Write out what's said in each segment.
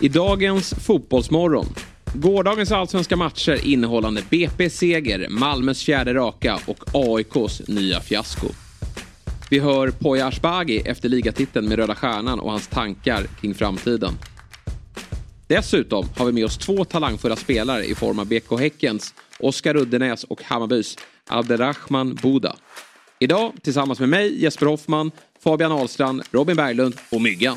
I dagens Fotbollsmorgon. Gårdagens allsvenska matcher innehållande BP seger, Malmös fjärde raka och AIKs nya fiasko. Vi hör Poya Ashbagi efter ligatiteln med Röda Stjärnan och hans tankar kring framtiden. Dessutom har vi med oss två talangfulla spelare i form av BK Häckens Oskar Uddenäs och Hammarbys Abderrahman Boda. Idag tillsammans med mig, Jesper Hoffman, Fabian Ahlstrand, Robin Berglund och Myggan.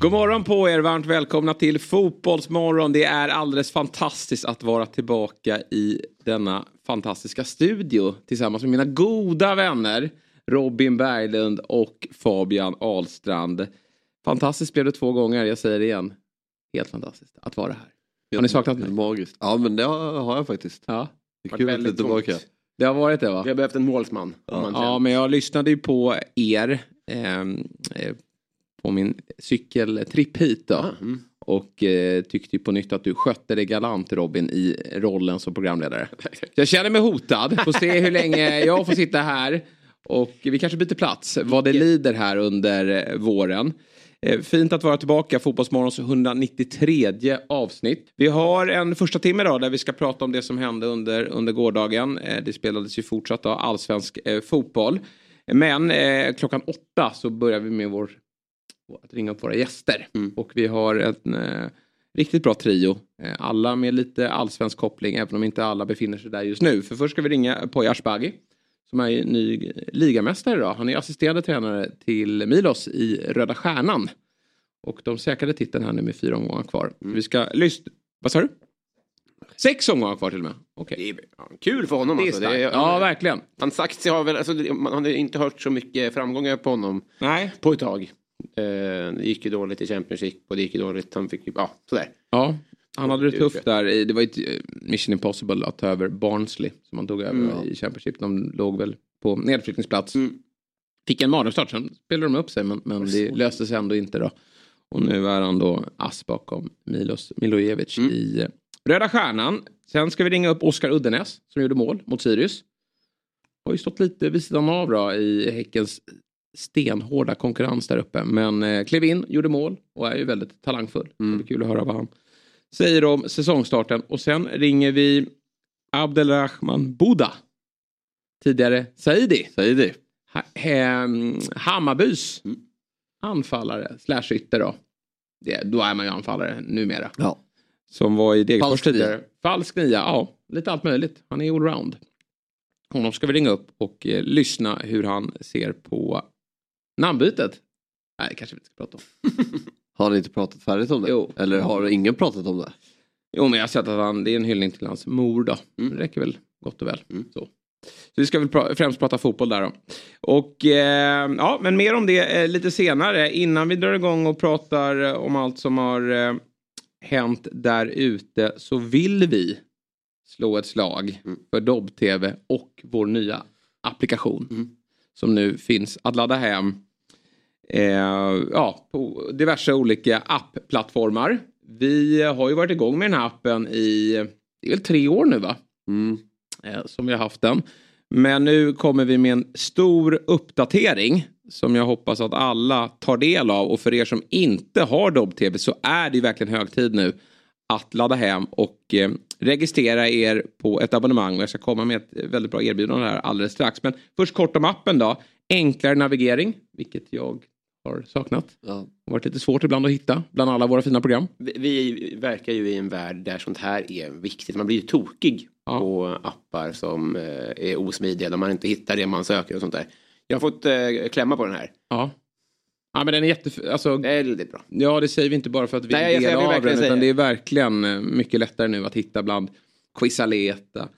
God morgon på er, varmt välkomna till Fotbollsmorgon. Det är alldeles fantastiskt att vara tillbaka i denna fantastiska studio tillsammans med mina goda vänner Robin Berglund och Fabian Ahlstrand. Fantastiskt blev det två gånger, jag säger det igen. Helt fantastiskt att vara här. Har ni saknat mig? Magiskt. Ja men det har jag faktiskt. Ja. Det är kul att du är tillbaka. Det har varit det va? Vi har behövt en målsman. Ja, ja men jag lyssnade ju på er ehm, eh, på min cykeltripp hit då. Mm. Och eh, tyckte på nytt att du skötte det galant Robin i rollen som programledare. Jag känner mig hotad, får se hur länge jag får sitta här. Och vi kanske byter plats vad det lider här under eh, våren. Eh, Fint att vara tillbaka, Fotbollsmorgons 193 avsnitt. Vi har en första timme då där vi ska prata om det som hände under, under gårdagen. Eh, Det spelades ju fortsatt allsvensk fotboll. Men eh, klockan åtta så börjar vi med vår att ringa upp våra gäster. Och vi har en eh, riktigt bra trio. Eh, alla med lite allsvensk koppling även om inte alla befinner sig där just nu. För först ska vi ringa Poya Asbaghi som är ny ligamästare idag. Han är assisterande tränare till Milos i Röda Stjärnan. Och de säkrade titeln här nu med fyra omgångar kvar. Vi ska lyssna... Vad sa du? Sex omgångar kvar till och med. Okej. Det är ja, kul för honom Det alltså. Det är, Ja, verkligen. Hans aktie har väl, alltså, man har inte hört så mycket framgångar på honom Nej. på ett tag. Eh, det gick ju dåligt i Championship och det gick ju dåligt. Han fick ja sådär. Ja, han hade det tufft där. Det var ju eh, Mission Impossible att ta över Barnsley som han tog över i Championship. De låg väl på nedflyttningsplats. Mm. Fick en mardrömsstart, sen spelade de upp sig men, men det löste sig ändå inte då. Och nu är han då ass bakom Milos Milojevic Mm. i eh, Röda Stjärnan. Sen ska vi ringa upp Oskar Uddenäs som gjorde mål mot Sirius. Har ju stått lite vid sidan av då i Häckens stenhårda konkurrens där uppe. Men eh, klev in, gjorde mål och är ju väldigt talangfull. Det blir kul att höra vad han säger om säsongstarten. Och sen ringer vi Abdelrahman Buda. Tidigare Saidi. Det. Ha, hem, Hammarbys anfallare slash ytter då. Det, då är man ju anfallare numera. Ja. Som var i Degerfors Falsk tidigare. Falsk nia, ja. Lite allt möjligt. Han är allround. Honom ska vi ringa upp och eh, lyssna hur han ser på namnbytet. Nej, kanske vi inte ska prata om. Har ni inte pratat färdigt om det? Jo. Eller har ingen pratat om det? Jo, men jag har sett att han, det är en hyllning till hans mor då. Mm. Det räcker väl gott och väl. Så. Så vi ska väl pra- främst prata fotboll där då. Och eh, ja, men mer om det eh, lite senare. Innan vi drar igång och pratar eh, om allt som har eh, hänt där ute så vill vi slå ett slag för Dobb-TV och vår nya applikation. Som nu finns att ladda hem ja, på diverse olika appplattformar. Vi har ju varit igång med den här appen i det är väl tre år nu va? Mm. eh, som vi har haft den. Men nu kommer vi med en stor uppdatering som jag hoppas att alla tar del av. Och för er som inte har Dobb-TV så är det ju verkligen hög tid nu att ladda hem och eh, registrera er på ett abonnemang. Och jag ska komma med ett väldigt bra erbjudande här alldeles strax. Men först kort om appen då. Enklare navigering, vilket jag har saknat. Ja. Det har varit lite svårt ibland att hitta bland alla våra fina program. Vi, vi verkar ju i en värld där sånt här är viktigt. Man blir ju tokig Ja. på appar som eh, är osmidiga. Där man inte hittar det man söker och sånt där. Jag har fått eh, klämma på den här. Ja. Ja men den är jätte... Alltså, Väldigt bra. Ja, det säger vi inte bara för att vi Nej, är del av den. Utan det är verkligen eh, mycket lättare nu att hitta bland Quizaleta,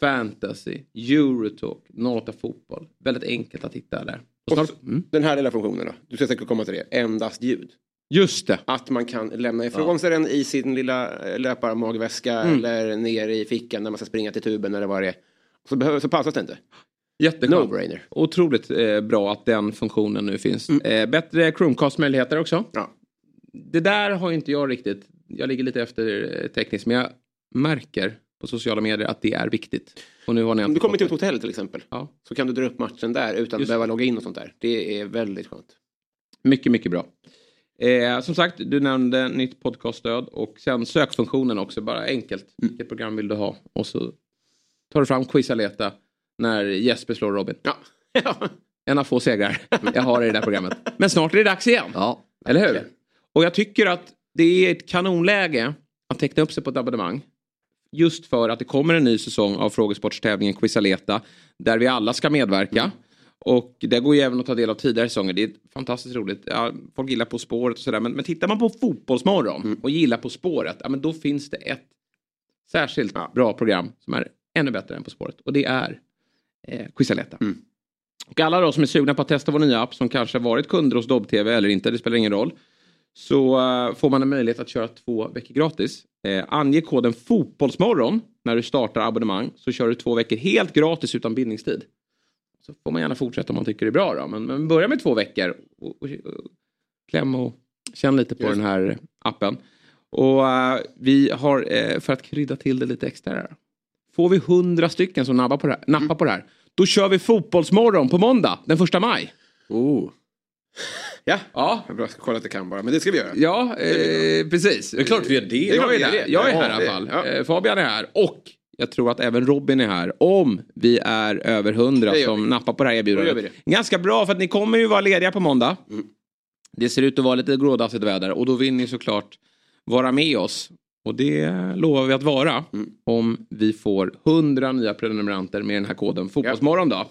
Fantasy, Eurotalk, 08 Fotboll. Väldigt enkelt att hitta där. Och så- mm. Den här lilla funktionen då. Du ska säkert komma till det. Endast ljud. Just det. Att man kan lämna ifrån sig den i sin lilla eh, löparmagväska Mm. eller ner i fickan när man ska springa till tuben eller vad det är. Så, behöver, så pausas det inte. Jätteskönt. No-brainer. Otroligt eh, bra att den funktionen nu finns. Eh, bättre Chromecast-möjligheter också. Ja. Det där har inte jag riktigt. Jag ligger lite efter eh, tekniskt men jag märker på sociala medier att det är viktigt. Och nu har ni Om inte du kommer till ett hotell till exempel. Ja. Så kan du dra upp matchen där utan att Just behöva logga in och sånt där. Det är väldigt skönt. Mycket, mycket bra. Eh, som sagt, du nämnde nytt podcaststöd och sen sökfunktionen också. Bara enkelt. Vilket program vill du ha? Och så tar du fram Quizaleta när Jesper slår Robin. Ja. ja. En av få segrar jag har i det där programmet. Men snart är det dags igen. Ja. Eller hur? Och jag tycker att det är ett kanonläge att teckna upp sig på ett abonnemang. Just för att det kommer en ny säsong av frågesportstävlingen Quizaleta. Där vi alla ska medverka. Och det går ju även att ta del av tidigare säsonger. Det är fantastiskt roligt. Ja, folk gillar På spåret och sådär. Men, men tittar man på Fotbollsmorgon och gillar På spåret. Ja, men då finns det ett särskilt bra program som är ännu bättre än På spåret. Och det är eh, Quizaleta. Och alla då som är sugna på att testa vår nya app som kanske varit kunder hos Dobb-TV eller inte, det spelar ingen roll. Så eh, får man en möjlighet att köra två veckor gratis. Eh, ange koden Fotbollsmorgon när du startar abonnemang så kör du två veckor helt gratis utan bindningstid. Så får man gärna fortsätta om man tycker det är bra då. Men, men börja med två veckor. Och, och, och, kläm och känn lite på Just den här appen. Och eh, vi har, eh, för att krydda till det lite extra här. Får vi hundra stycken som nappar på det här, nappar på det här. Då kör vi Fotbollsmorgon på måndag den första maj. Oh. Ja. Ja, Jag ska kolla att det kan bara. Men det ska vi göra. Ja, eh, precis. Det är klart vi gör det. Jag är, klart vi där. gör det. jag är Ja, här i alla det- fall. ja. Eh, Fabian är här. Och jag tror att även Robin är här. Om vi är över hundra Det gör som vi. nappar på det här erbjudandet. det. Ganska bra för att ni kommer ju vara lediga på måndag. Mm. Det ser ut att vara lite grådassigt väder och då vill ni såklart vara med oss. Och det lovar vi att vara Mm. om vi får 100 nya prenumeranter med den här koden Fotbollsmorgon då.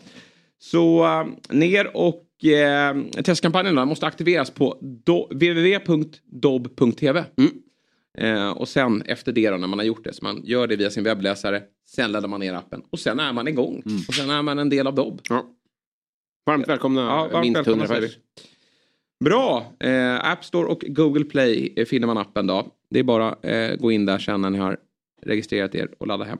Så eh, ner och eh, testkampanjen måste aktiveras på do, www.dob.tv. Mm. Eh, och sen efter det då, när man har gjort det, så man gör det via sin webbläsare, sen laddar man ner appen och sen är man igång. Och sen är man en del av Dobb. Ja. Varmt välkomna. Ja, varmt minst välkomna 100 säger pers. vi. Bra! Eh, App Store och Google Play eh, finner man appen då. Det är bara eh, gå in där sen när ni har registrerat er och ladda hem.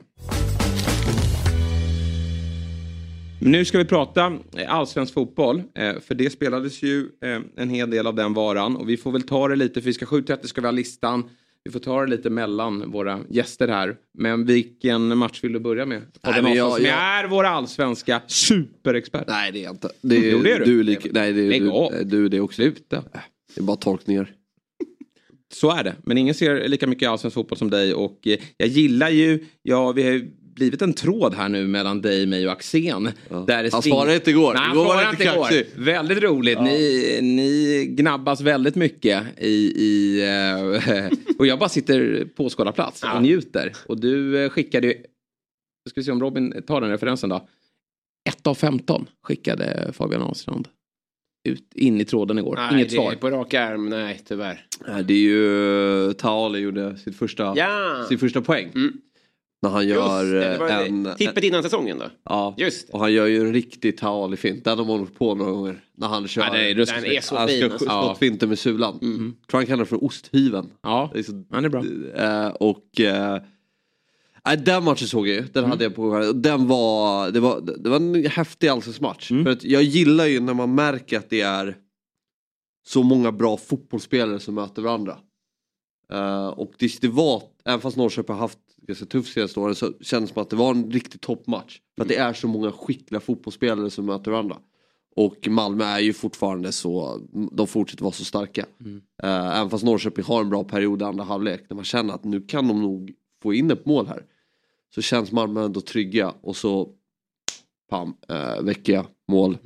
Nu ska vi prata eh, allsvensk fotboll. Eh, för det spelades ju eh, en hel del av den varan. Och vi får väl ta det lite, för vi ska 7.30 ska vi ha listan. Vi får ta det lite mellan våra gäster här. Men vilken match vill du börja med? Podden men jag- som jag- är vår allsvenska superexpert. Nej det är jag inte. Det är, Jo, det är du. du. är lik, nej det är Lägg du, av. nej, du är det också. Sluta. Det är bara tolkningar. Så är det. Men ingen ser lika mycket allsvensk fotboll som dig. Och jag gillar ju, ja vi blivit en tråd här nu mellan dig, mig och Axén. Ja. Där Han svarade inte igår. Nej, han Igår var svarade inte igår. Väldigt roligt. Ni, ni gnabbas väldigt mycket i... i eh, och jag bara sitter på åskådarplats och njuter. Och du eh, skickade ju... Ska vi se om Robin tar den referensen då. 1 av 15 skickade Fabian Ahlstrand ut in i tråden igår. Nej, Inget det svar. är på rak arm. Nej, tyvärr. Nej, det är ju Taali gjorde sitt första, Ja! sin första poäng. Mm. När han Just gör det, det var eh, en... tippet innan säsongen då. Ja, Just det. och han gör ju en riktig Taali-fint. Den har man hållit på några gånger. När han kör. Ja, det är ruskigt Den är så han fin. ska Alltså. Ja. finten med sulan. Mm. Tror han kallar det för osthyveln. Ja, Det är så, han är bra. eh, och... Eh, nej, den matchen såg jag ju. Den Mm. hade jag på Den var... Det var, det var en häftig allsvensk match. Mm. För att jag gillar ju när man märker att det är så många bra fotbollsspelare som möter varandra. Eh, och det, det var, även fast Norrköping har haft ganska tufft senaste åren så kändes det som att det var en riktig toppmatch. För att det är så många skickliga fotbollsspelare som möter varandra. Och Malmö är ju fortfarande så, de fortsätter vara så starka. Eh, även fast Norrköping har en bra period i andra halvlek, när man känner att nu kan de nog få in ett mål här. Så känns Malmö ändå trygga och så, pam, uh, Vecchia, mål.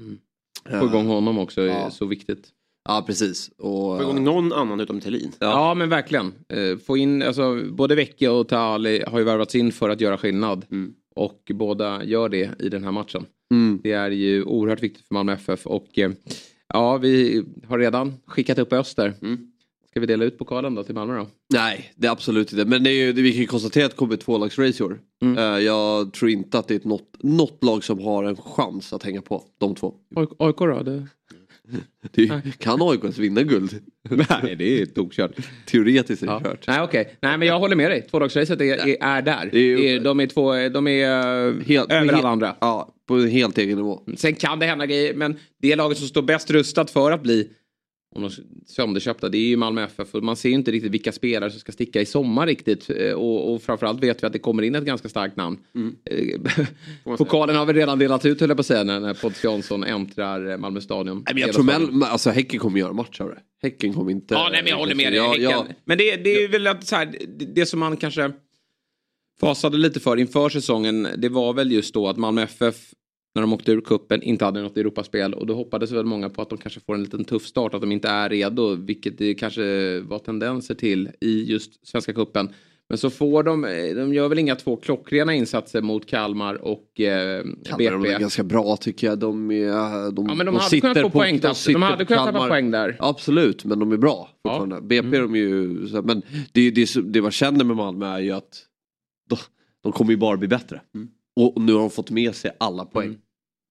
Eh, Få igång honom också är Ja. så viktigt. Ja precis. Och, Få igång någon annan utom Thelin. Ja. men verkligen. Eh, Få in, alltså, både Vecchia och Taali har ju värvats in för att göra skillnad. Mm. Och båda gör det i den här matchen. mm, Det är ju oerhört viktigt för Malmö FF. Och eh, ja, vi har redan skickat upp Öster. Mm. Ska vi dela ut pokalen då till Malmö då? Nej, det är absolut inte. Men det är ju, vi kan ju konstatera att det kommer ett tvålagsrace i år. Mm. Eh, jag tror inte att det är något, något lag som har en chans att hänga på de två. AIK då? Det... Det kan AIK ens vinna guld? Nej, det är tokkört. Teoretiskt är det Ja. kört. Nej, okej. Nej, men jag håller med dig. Tvådagsracet är, är, är där. Det är ju- Är- de är, två, de är eh, Helt- över alla andra. Ja, på en helt egen nivå. Sen kan det hända grejer, men det laget som står bäst rustat för att bli om de sönderköpta, det är ju Malmö FF. Och man ser ju inte riktigt vilka spelare som ska sticka i sommar riktigt. Eh, Och, och framförallt vet vi att det kommer in ett ganska starkt namn. Eh, Pokalen har vi redan delat ut höll jag på att säga när, när Pontus Jansson äntrar eh, Malmö stadion. Nej, men jag tror Mel, alltså Häcken kommer göra match av det. Häcken kommer inte... Ja, nej, men jag håller med dig. Ja, ja. Men det, det är väl att så här, det, det som man kanske fasade lite för inför säsongen. Det var väl just då att Malmö FF när de åkte ur kuppen inte hade något Europaspel och då hoppades väl många på att de kanske får en liten tuff start, att de inte är redo, vilket det kanske var tendenser till i just Svenska kuppen. Men så får de, de gör väl inga två klockrena insatser mot Kalmar och eh, Kalmar de är BP. ganska bra tycker jag. De, är, de, Ja men de, hade kunnat få poäng de De hade på kunnat tappa poäng där. Absolut, men de är bra fortfarande. BP de är ju... Men det, det, det man känner med Malmö är ju att de, de kommer ju bara bli bättre. Och nu har de fått med sig alla poäng. Mm.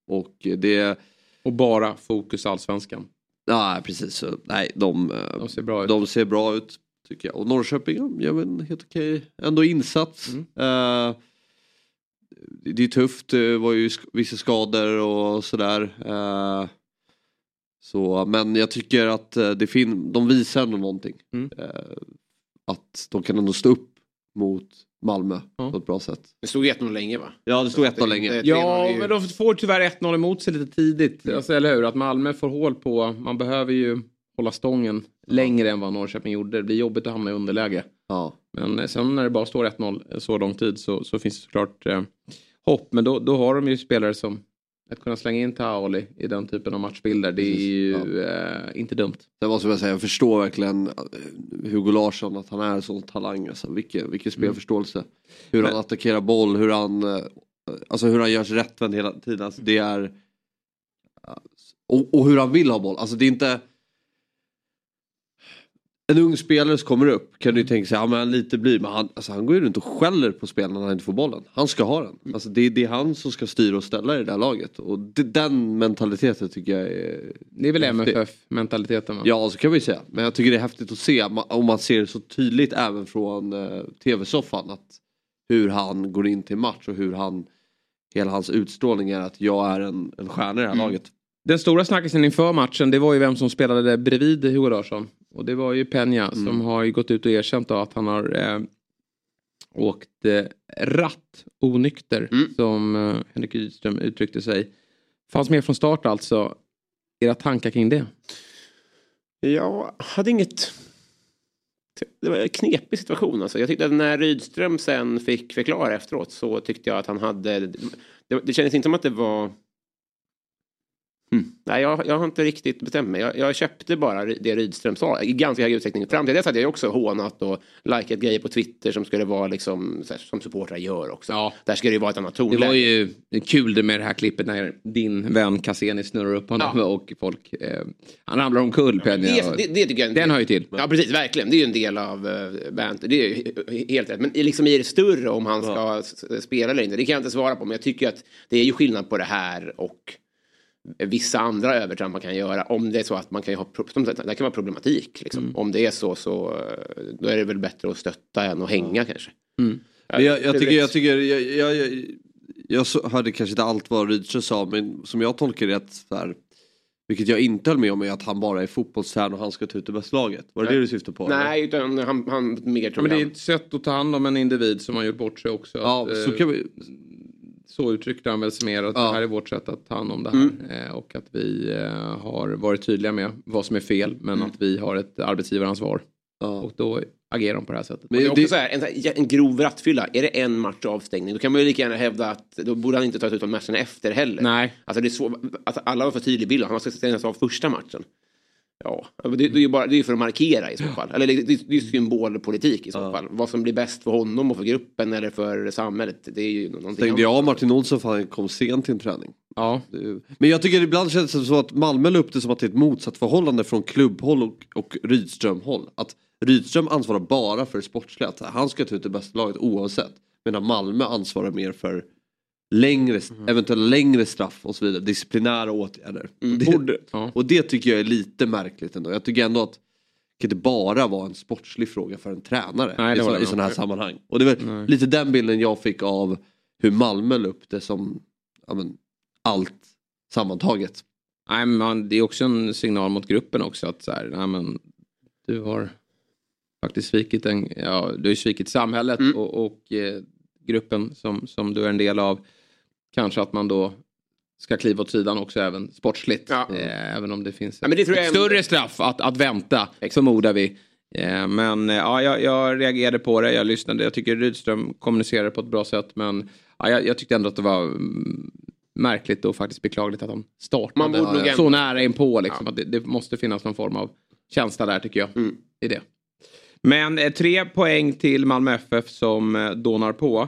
Och det... Och bara fokus allsvenskan. Ja, precis. Nej, de, eh, De ser bra ut. de ser bra ut. Tycker jag. Och Norrköping gör en helt okej ändå insats. Mm. Eh, det är tufft, det var ju vissa skador och sådär. Eh, så, men jag tycker att det fin- de visar ändå någonting. Mm. Eh, att de kan ändå stå upp mot Malmö Ja. på ett bra sätt. Det stod 1-0 länge va? Ja, det stod 1 länge. Ja, 3-0 är ju- men de får tyvärr 1-0 emot sig lite tidigt. Alltså, eller hur? Att Malmö får hål på, man behöver ju hålla stången längre än vad Norrköping gjorde. Det blir jobbigt att hamna i underläge. Ja. Men eh, sen när det bara står 1-0 så lång tid så, så finns det såklart eh, hopp. Men då, då har de ju spelare som att kunna slänga in Taoli i den typen av matchbilder. Det är Precis, ju eh, inte dumt. Sen måste jag säga, jag förstår verkligen eh, Hugo Larsson, att han är en sån talang. Alltså, vilken, vilken spelförståelse. Hur han Men- attackerar boll, hur han, eh, alltså, hur han gör sig rättvänd hela tiden. Alltså, det är... Och, och hur han vill ha boll. Alltså det är inte... En ung spelare som kommer upp kan du ju tänka sig, ja men han lite blir, men han, alltså, han går ju runt och skäller på spelarna när han inte får bollen. Han ska ha den. Alltså, det, är- det är han som ska styra och ställa i det här laget. Och det, den mentaliteten tycker jag är Det är väl. MFF-mentaliteten? Ja, så kan vi säga. Men jag tycker det är häftigt att se om man ser det så tydligt även från eh, tv-soffan. Att hur han går in till match och hur han, hela hans utstrålning är att jag är en, en stjärna i det här Mm. laget. Den stora snackisen inför matchen det var ju vem som spelade där bredvid Hugo Larsson. Och det var ju Peña Mm. som har ju gått ut och erkänt då att han har eh, åkt eh, ratt onykter Mm. som eh, Henrik Rydström uttryckte sig. Fanns med från start alltså. Era tankar kring det? Jag hade inget... Det var en knepig situation. Alltså. Jag tyckte att när Rydström sen fick förklara efteråt så tyckte jag att han hade... Det, det kändes inte som att det var... Hmm. Nej, jag, jag har inte riktigt bestämt mig. Jag, jag köpte bara det Rydström sa i ganska hög utsträckning. Fram till dess hade jag också hånat och likat grejer på Twitter som skulle vara liksom, här, som supportrar gör också. Ja. Där ska det ju vara ett annat Det tonläge. var ju kul det med det här klippet när din vän Cassini snurrar upp honom Ja. och folk... Eh, han ramlar omkull Peña. Det, det, det tycker jag Den hör ju till. Ja precis, verkligen. Det är ju en del av uh, banter. Det är ju he- helt rätt. Men liksom i det större om han ska s- spela eller inte. Det kan jag inte svara på. Men jag tycker att det är ju skillnad på det här och vissa andra övertramp man kan göra. Om det är så att man kan ha, det kan vara problematik. Liksom. Mm. Om det är så så eh, då är det väl bättre att stötta än att hänga kanske. Mm. Men jag, jag tycker, jag, tycker jag, jag, jag, jag hörde kanske inte allt vad Rydström sa men som jag tolkar det att så här, vilket jag inte höll med om är att han bara är fotbollsstjärna och han ska ta ut det bästa laget. Var det det du syftade på? eller? Nej, utan han, han mer Ja, tror men det är jag. ett sätt att ta hand om en individ som har gjort bort sig också. Ja, att, så eh, kan vi... så uttryckte han väl sig mer att Ja. det här är vårt sätt att ta hand om det här. Mm. Eh, och att vi eh, har varit tydliga med vad som är fel men att vi har ett arbetsgivaransvar. Ja. Och då agerar de på det här sättet. Men det är också så här, en, så en grov rattfylla, är det en match avstängning då kan man ju lika gärna hävda att då borde han inte ta ut de matcherna efter heller. Nej. Alltså det är svår, alltså alla har för tydlig bild, han ska stängas av första matchen. Ja, det, det är ju bara det är för att markera i så fall. Eller det, det, det är symbolpolitik i så fall. Vad som blir bäst för honom och för gruppen eller för samhället. Det är ju någonting Tänkte jag och Martin Olsson för han kom sent till en träning. Ja. Men jag tycker ibland känns det som att Malmö la upp det som att det är ett motsatt förhållande från klubbhåll och, och Rydström-håll. Att Rydström ansvarar bara för det sportsliga, han ska ta ut det bästa laget oavsett. Medan Malmö ansvarar mer för längre, eventuella längre straff och så vidare. Disciplinära åtgärder. Mm. Och, det, Ja. och det tycker jag är lite märkligt ändå. Jag tycker ändå att det inte bara vara en sportslig fråga för en tränare Nej, i, så, i sådana här sammanhang. Och det Nej. lite den bilden jag fick av hur Malmö la upp det som ja, men, allt sammantaget. Nej, men det är också en signal mot gruppen också att så här, nej, men, du har faktiskt svikit, en, ja, du har svikit samhället Mm. och, och eh, gruppen som, som du är en del av. Kanske att man då ska kliva åt sidan också även sportsligt. Ja. Eh, även om det finns Ja, men det ett större straff att, att vänta, förmodar vi. Eh, men eh, ja, jag, jag reagerade på det, jag lyssnade. Jag tycker Rydström kommunicerade på ett bra sätt. Men ja, jag, jag tyckte ändå att det var mm, märkligt och faktiskt beklagligt att de startade Man borde så nära inpå. Liksom, att det, det måste finnas någon form av känsla där tycker jag. Mm. I det. Men eh, tre poäng till Malmö FF som eh, dånar på.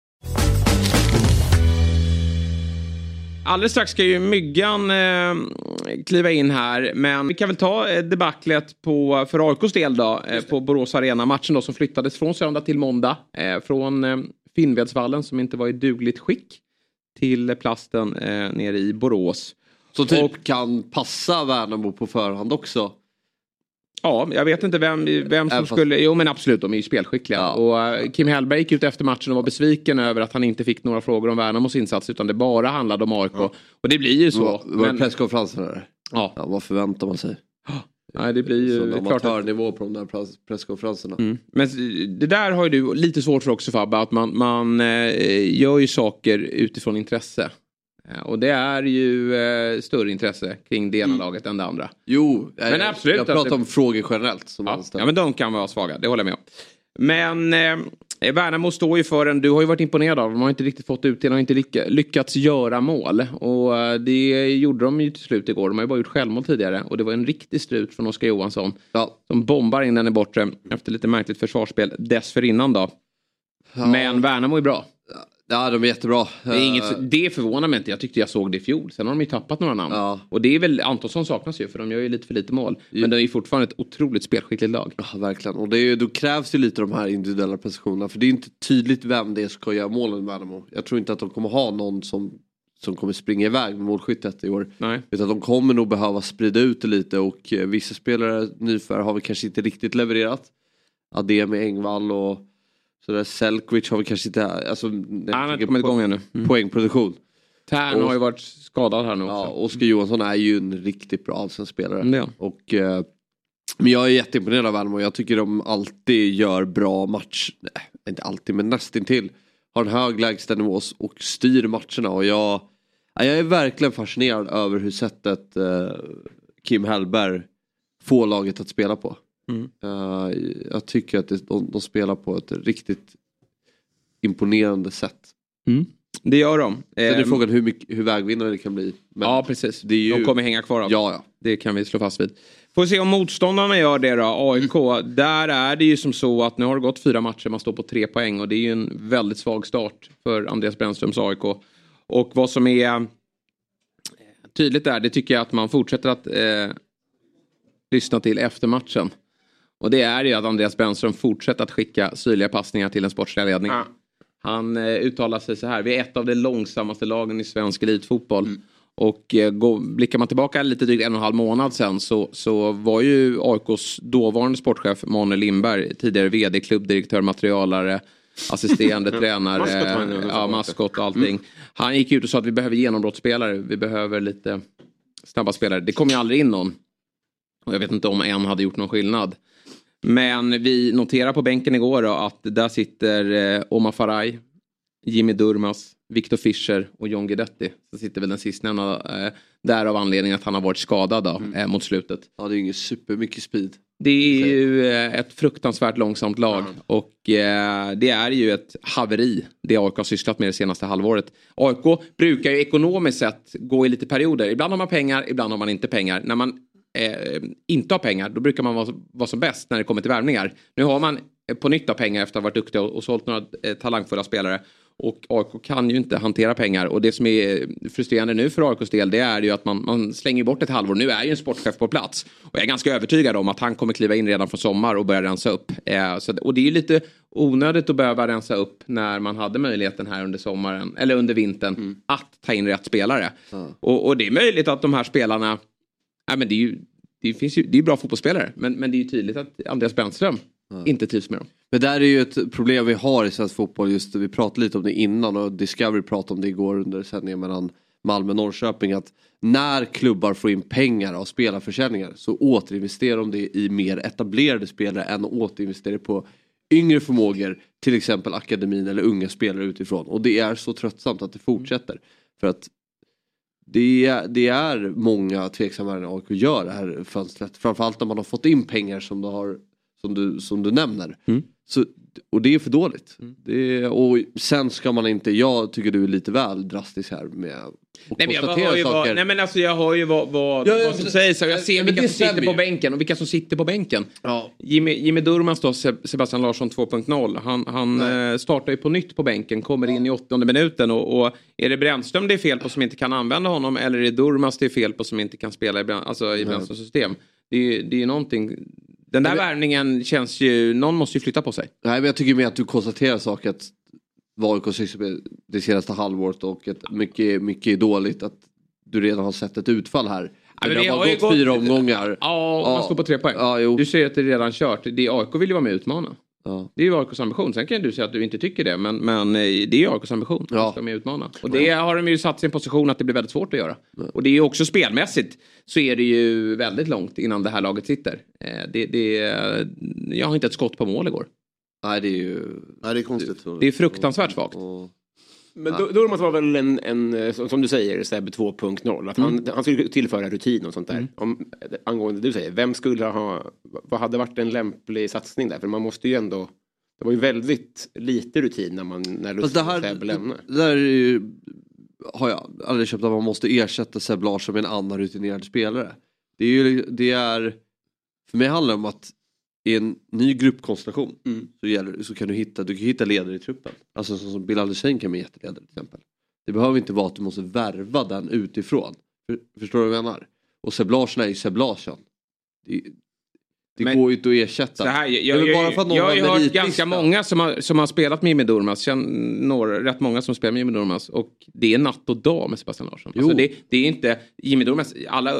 Alldeles strax ska ju Myggan eh, kliva in här. Men vi kan väl ta eh, debaclet på, för AIKs del då. Eh, på Borås Arena. Matchen då som flyttades från söndag till måndag. Eh, från eh, Finnvedsvallen som inte var i dugligt skick. Till plasten eh, nere i Borås. Så typ Och- kan passa Värnamo på förhand också. Ja, jag vet inte vem, vem som Även fast- skulle... Jo men absolut, de är ju spelskickliga. Ja. Och eh, Kim Hellberg gick ut efter matchen och var besviken över att han inte fick några frågor om Värnamos insats. Utan det bara handlade om AIK. Och det blir ju så. Var, var det Men- presskonferensen där? ja, Ja, vad förväntar man sig? nej, det blir ju en klart att amatörnivå på de där press- presskonferenserna. Mm. Men det där har ju du lite svårt för också Fabbe, att man, man eh, gör ju saker utifrån intresse. Eh, och det är ju eh, större intresse kring det ena laget än det andra. Jo, Men jag, absolut jag pratar det- om frågor generellt. Som Ja, ja men de kan vara svaga, det håller jag med om. Men eh, Värnamo står ju för en, du har ju varit imponerad av, de har inte riktigt fått ut det, de har inte lyck- lyckats göra mål. Och eh, det gjorde de ju till slut igår, de har ju bara gjort självmål tidigare. Och det var en riktig strut från Oskar Johansson. ja. Som bombar in den i bortre efter lite märkligt försvarsspel dessförinnan då. Men Värnamo är bra. Ja, de är jättebra. Det, är Eh, inget, det förvånar mig inte. Jag tyckte jag såg det i fjol. Sen har de ju tappat några namn. Ja. Och det är väl, Antonsson saknas ju för de gör ju lite för lite mål. Men det är ju fortfarande ett otroligt spelskickligt lag. Ja, verkligen. Och det är, ju- då krävs det lite de här individuella prestationerna. För det är inte tydligt vem det är som ska göra målen i Värnamo. Jag tror inte att de kommer ha någon som, som kommer springa iväg med målskyttet i år. Nej. Utan de kommer nog behöva sprida ut det lite och eh, vissa spelare nyförvärv har vi kanske inte riktigt levererat. Ademi, Engvall och sådär. Selkvic har vi kanske inte, alltså Han har inte kommit igång ännu. Mm. Poängproduktion. Tern Och- har ju varit skadad här nu också. Ja, Oskar Johansson är ju en riktigt bra allsvensk spelare. Mm, han. Och, eh, men jag är jätteimponerad av Värnamo. Jag tycker de alltid gör bra match. Nej, inte alltid men nästintill. Har en hög lägstanivå och styr matcherna. Och jag, ja, jag är verkligen fascinerad över hur sättet eh, Kim Hellberg får laget att spela på. Mm. Eh, jag tycker att det, de, de spelar på ett riktigt imponerande sätt. Det gör de. Sen är Ehm, frågan hur, mycket, hur vägvinnare det kan bli. Men ja, precis. ju- De kommer hänga kvar. Ja, ja. Det kan vi slå fast vid. Får se om motståndarna gör det då. AIK, där är det ju som så att nu har det gått fyra matcher, man står på tre poäng och det är ju en väldigt svag start för Andreas Brännströms AIK. Och vad som är eh, tydligt där, det tycker jag att man fortsätter att eh, lyssna till efter matchen. Och det är ju att Andreas Brännström fortsätter att skicka syrliga passningar till den sportsliga ledningen. Ja. Han eh, uttalar sig så här, vi är ett av de långsammaste lagen i svensk elitfotboll. Och eh, gå, blickar man tillbaka lite drygt en och en halv månad sen så, så var ju AIKs dåvarande sportchef Manuel Lindberg, tidigare vd, klubbdirektör, materialare, assisterande tränare, ja, förra maskot och allting. Han gick ut och sa att vi behöver genombrottsspelare, vi behöver lite snabba spelare. Det kom ju aldrig in någon. Och jag vet inte om en hade gjort någon skillnad. Men vi noterar på bänken igår att där sitter eh, Omar Faraj, Jimmy Durmas, Victor Fischer och John Guidetti. Så sitter väl den sistnämnda eh, där av anledning att han har varit skadad då, eh, mot slutet. Ja, det är ju ingen supermycket speed. Det är ju eh, ett fruktansvärt långsamt lag och eh, det är ju ett haveri det AIK har sysslat med det senaste halvåret. AIK brukar ju ekonomiskt sett gå i lite perioder. Ibland har man pengar, ibland har man inte pengar. När man eh, inte har pengar då brukar man vara, vara som bäst när det kommer till värvningar. Nu har man eh, på nytt av pengar efter att ha varit duktig och, och sålt några eh, talangfulla spelare. Och AIK kan ju inte hantera pengar och det som är frustrerande nu för AIKs del det är ju att man, man slänger bort ett halvår. Nu är ju en sportchef på plats och jag är ganska övertygad om att han kommer kliva in redan från sommar och börja rensa upp. Eh, så, och det är ju lite onödigt att behöva rensa upp när man hade möjligheten här under sommaren eller under vintern Mm. att ta in rätt spelare. Och, och det är möjligt att de här spelarna, ja, men det är ju det finns ju, det är bra fotbollsspelare men, men det är ju tydligt att Andreas Brännström inte trivs med dem. Men där är ju ett problem vi har i svensk fotboll. Just vi pratade lite om det innan och Discovery pratade om det igår under sändningen mellan Malmö och Norrköping. Att när klubbar får in pengar av spelarförsäljningar så återinvesterar de det i mer etablerade spelare än att återinvestera på yngre förmågor. Till exempel akademin eller unga spelare utifrån. Och det är så tröttsamt att det fortsätter. För att det är, det är många tveksamma när AIK gör det här fönstret. Framförallt när man har fått in pengar som du, har, som du, som du nämner. Mm. Så, och det är för dåligt. Det är, och sen ska man inte, jag tycker du är lite väl drastisk här med att Nej men, jag konstatera saker. vad, nej men alltså jag hör ju vad, vad, Ja, vad som men- sägs och jag ser vilka det som sitter på bänken och vilka som sitter på bänken. Ja. Jimmy, Jimmy Durmaz då, Seb- Sebastian Larsson 2.0. Han, han eh, startar ju på nytt på bänken, kommer in i åttonde minuten och, och är det Brännström det är fel på som inte kan använda honom eller är det Durmaz det är fel på som inte kan spela i, alltså, i Brännströms system? Det är ju det är ju någonting. Den där värvningen känns ju, någon måste ju flytta på sig. Nej men jag tycker mer att du konstaterar saker att vad AIK med det senaste halvåret och att mycket, mycket är dåligt. Att du redan har sett ett utfall här. Ja, men det det har har bara gått, gått- fyra omgångar. Ja, om man står på tre poäng. Ja. Du säger att det är redan kört. Det AIK vill ju vara med och utmana. Ja. Det är ju AIKs ambition. Sen kan du säga att du inte tycker det. Men, men eh, det är ju AIKs ambition. Ja. Att med och utmana. Och det har de ju satt en position att det blir väldigt svårt att göra. Och det är ju också spelmässigt så är det ju väldigt långt innan det här laget sitter. Eh, Det, det, jag har inte ett skott på mål igår. Nej det är ju... Nej, det är konstigt. Det är fruktansvärt svagt. Och, Men då, Durmaz var väl en, en eh, som du säger, Seb 2.0. Att han, han skulle tillföra rutin och sånt där. Om, angående det du säger, vem skulle ha, vad hade varit en lämplig satsning där? För man måste ju ändå, det var ju väldigt lite rutin när man, när Fast Lust det här, Seb lämnar. det där är ju, har jag aldrig köpt att man måste ersätta Seb Larsson med en annan rutinerad spelare. Det är ju, det är, för mig handlar det om att i en ny gruppkonstellation Mm. så, gäller, så kan du hitta, du kan hitta ledare i truppen. Alltså som, som Bilal Hussein kan bli jätteledare till exempel. Det behöver inte vara att du måste värva den utifrån. För, förstår du vad jag menar? Och Seb Larsson är ju Seb Larsson. Det, det Men- går ju inte att ersätta. Här, Det är jag, väl jag, bara jag, jag har ju hört ganska många som har, som har spelat med Jimmy Durmaz. Några, rätt många som spelar med Jimmy Durmaz. Och det är natt och dag med Sebastian Larsson. Alltså det, det är inte, Jimmy Durmaz, alla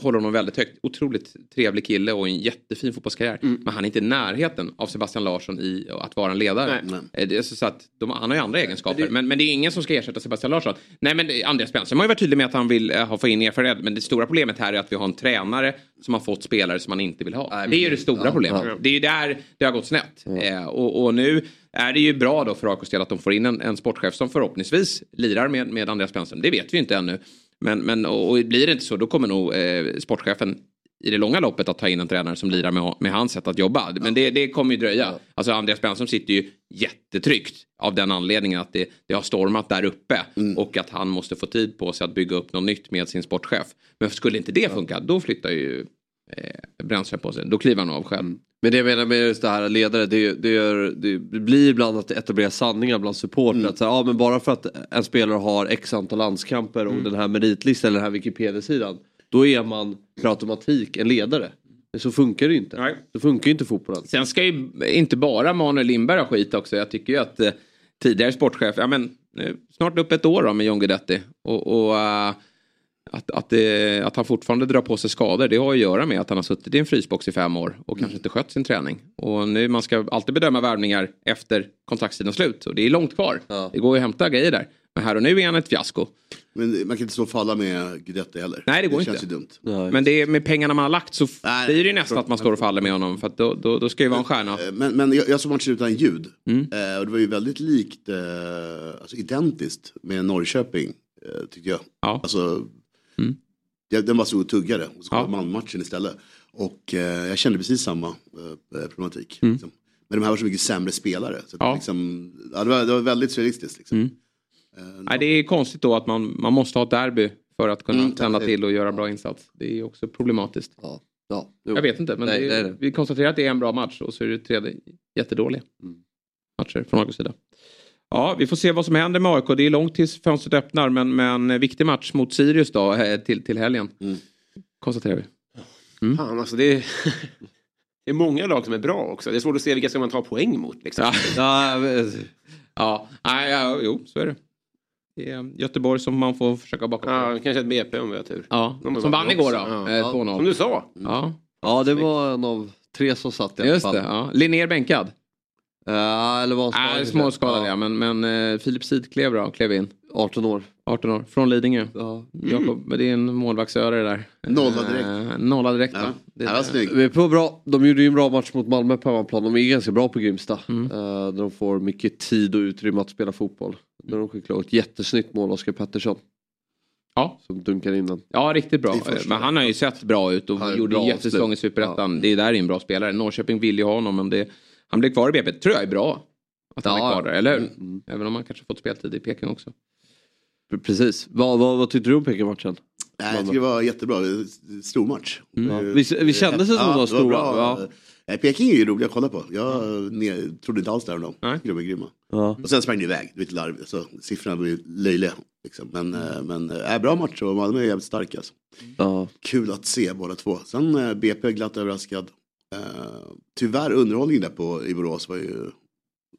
håller honom väldigt högt. Otroligt trevlig kille och en jättefin fotbollskarriär. Mm. Men han är inte i närheten av Sebastian Larsson i att vara en ledare. Nej. Eh, Det är så att de, han har ju andra egenskaper. Men, men det är ingen som ska ersätta Sebastian Larsson. Nej men det- Andreas Brännström har ju varit tydlig med att han vill eh, ha få in erfarenhet. Men det stora problemet här är att vi har en tränare som har fått spelare som han inte vill ha. det är ju det stora Ja, problemet. ja. Det är ju där det har gått snett. Eh, och, och nu är det ju bra då för AIKs del att de får in en, en sportchef som förhoppningsvis lirar med, med Andreas Brännström. Det vet vi inte ännu. Men, men och, och blir det inte så då kommer nog eh, sportchefen i det långa loppet att ta in en tränare som lirar med, med hans sätt att jobba. Men det, det kommer ju dröja. Alltså Andreas Brännström sitter ju jättetryggt av den anledningen att det, det har stormat där uppe och att han måste få tid på sig att bygga upp något nytt med sin sportchef. Men skulle inte det funka då flyttar ju eh, Brännström på sig. Då kliver han av själv. Men det jag menar med just det här ledare, det, det, gör, det blir ibland att det etablerar sanningar bland supportrar. Att så här, ja, men bara för att en spelare har x antal landskamper och den här meritlistan eller den här Wikipedia-sidan. Då är man per automatik en ledare. Men så funkar det ju inte. Nej. Så funkar ju inte fotbollen. Sen ska ju inte bara Manuel Lindberg ha skit också. Jag tycker ju att eh, tidigare sportchef, ja men nu, snart upp ett år då med John Guidetti. Och, och eh, att, att, det, att han fortfarande drar på sig skador det har att göra med att han har suttit i en frysbox i fem år och kanske inte skött sin träning. Och nu man ska alltid bedöma värvningar efter kontraktstidens slut och det är långt kvar. Ja. Det går ju att hämta grejer där. Men här och nu är han ett fiasko. Men man kan inte stå och falla med Guidetti heller. Nej, det går det inte. känns ju dumt. Men det är med pengarna man har lagt så Nej, blir det ju nästan att man står och faller med honom. För att då, då, då ska ju vara en stjärna. Eh, Men, men jag, jag såg matchen utan ljud. Mm. Eh, och det var ju väldigt likt, eh, alltså identiskt med Norrköping, eh, tyckte jag. Ja. Alltså, Mm. jag, den stod och tuggade och så kom Ja. Malmö-matchen istället. Och eh, jag kände precis samma eh, problematik. Mm. Liksom. Men de här var så mycket sämre spelare. Så Ja. det liksom, ja, det, var, det var väldigt surrealistiskt. Liksom. Mm. Nej, det är konstigt då att man, man måste ha ett derby för att kunna Mm, tända till och göra bra insats. Det är också problematiskt. Ja. Ja, jo. Jag vet inte, men Nej, det, det är det. vi konstaterar att det är en bra match och så är det tre jättedåliga Mm. matcher från AIKs sida. Ja, vi får se vad som händer med AIK. Det är långt tills fönstret öppnar, men, men viktig match mot Sirius då eh, till, till helgen. Mm. Konstaterar vi. Fan, alltså det är, det är många lag som är bra också. Det är svårt att se vilka ska man ta poäng mot. Liksom. Ja, Ja, ja. Jo, så är det. Det är Göteborg som man får försöka baka på. Ja, kanske ett BP om vi har tur. Ja, som vann igår då. Eh, Ja. 2-0. Som du sa. Ja, ja, det var en av tre som satt i alla just fall. det. Ja. Linnér bänkad. Ja, eller var Nej, småskadad ja. Men, men eh, Filip Sidklev då, klev in. 18 år. 18 år. Från Lidingö. Ja. Jakob, men det är en målvaktsöre det där. Nolla direkt. Eh, nolla direkt Ja. va? Det, Ja, det var snyggt. Vi är på bra. De gjorde ju en bra match mot Malmö på hemmaplan. De är ganska bra på Grimsta. Mm. Eh, där de får mycket tid och utrymme att spela fotboll. Där de skickar ett jättesnyggt mål, Oskar Pettersson. Ja. Som dunkar in den. ja, riktigt bra. Det. Men han har ju sett bra ut och gjorde jättesäsong i. Superettan. Det är där är en bra spelare. Norrköping vill ju ha honom men det, han blir kvar i BP. tror jag är bra. Att han Ja. är kvar där, eller hur? Mm. Även om han kanske fått speltid i Peking också. Precis. Vad, vad, vad tyckte du om Peking-matchen? Nej, jag tycker det var jättebra. Stor match. Mm. Ja. Vi, vi kände sig som de var stora. bra. Ja. Nej, Peking är ju roliga att kolla på. Jag ne- trodde inte alls där om dem. De grymma. Ja. Och sen sprang det iväg. Det larvigt. Så siffrorna var ju löjliga. Liksom. Men, eh, men äh, bra match och Malmö är jävligt starka. Alltså. Ja. Kul att se båda två. Sen eh, BP glatt överraskad. Eh, tyvärr underhållningen där på, i Borås var ju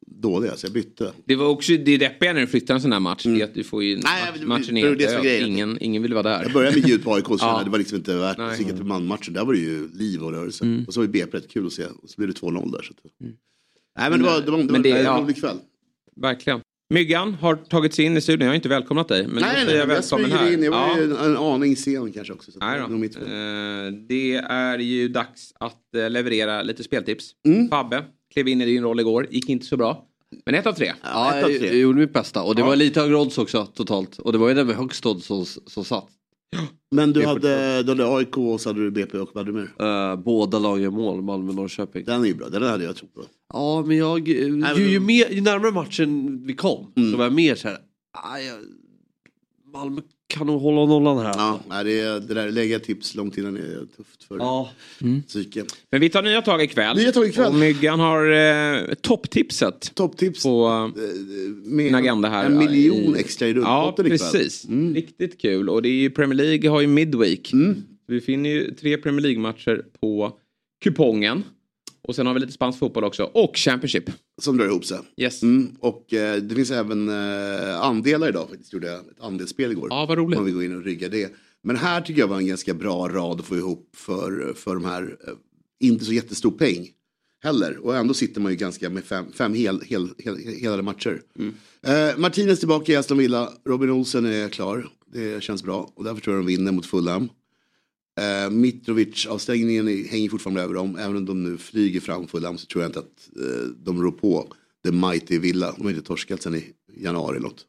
dålig. Alltså jag bytte. Det var också det deppiga när du flyttar en sån här match. Mm. Är att du får ju Nej, match, matchen det är det död. grejen. Ingen, ingen vill vara där. Jag började med ljud på AIK så Ja. det var liksom inte värt att kika på manmatchen. Där var det ju liv och rörelse. Mm. Och så var ju BP rätt kul att se. Och så blev det 2-0 där. Så att... Nej men det var, det var, det var det- en rolig kväll. Verkligen. Myggan har tagit sig in i studion. Jag har inte välkomnat dig. Men nej, nej, jag jag välkommen smyger här. in. Jag var Ja. ju en, en aning sen kanske också. Så Nej det då. Eh, Det är ju dags att eh, leverera lite speltips. Mm. Fabbe klev in i din roll igår. Gick inte så bra. Men ett av tre. Ja, ett av jag, tre. jag gjorde mitt bästa. Och det Ja. var lite högre odds också totalt. Och det var ju den med högst odds som, som satt. Men du hade, du hade AIK och så hade du BP och vad hade du mer? Uh, båda lagen mål, Malmö och Norrköping. Den är ju bra, den hade jag trott på. Ja, men jag... eh, ju, ju, mer, ju närmare matchen vi kom Mm. så var jag mer så här... "Ah, jag- Malmö kan nog hålla nollan här. Ja, nej, det, är- det där lägga tips långt innan är tufft för Ja. psyke. Men vi tar nya tag ikväll. Nya tag ikväll. Och Myggan har eh, topptipset Topptips på eh, med agenda här. en miljon i- extra i Ja, rullpotten ikväll. precis. Mm. Riktigt kul. Och det är ju Premier League har ju Midweek. Mm. Vi finner ju tre Premier League-matcher på kupongen. Och sen har vi lite spansk fotboll också. Och Championship. Som drar ihop sig. Yes. Mm. Och eh, det finns även eh, andelar idag faktiskt. Gjorde jag ett andelsspel igår. Ja, vad roligt. Om vi går in och ryggar det. Men här tycker jag var en ganska bra rad att få ihop för, för de här, eh, inte så jättestor peng heller. Och ändå sitter man ju ganska med fem, fem hel, hel, hel, helade matcher. Eh, Martinez tillbaka i Aston Villa, Robin Olsen är klar. Det känns bra och därför tror jag de vinner mot Fulham. Eh, Mitrovic-avstängningen hänger fortfarande över dem. Även om de nu flyger fram Fulham så tror jag inte att eh, de rår på The Mighty Villa. De har inte torskat sen i januari eller något.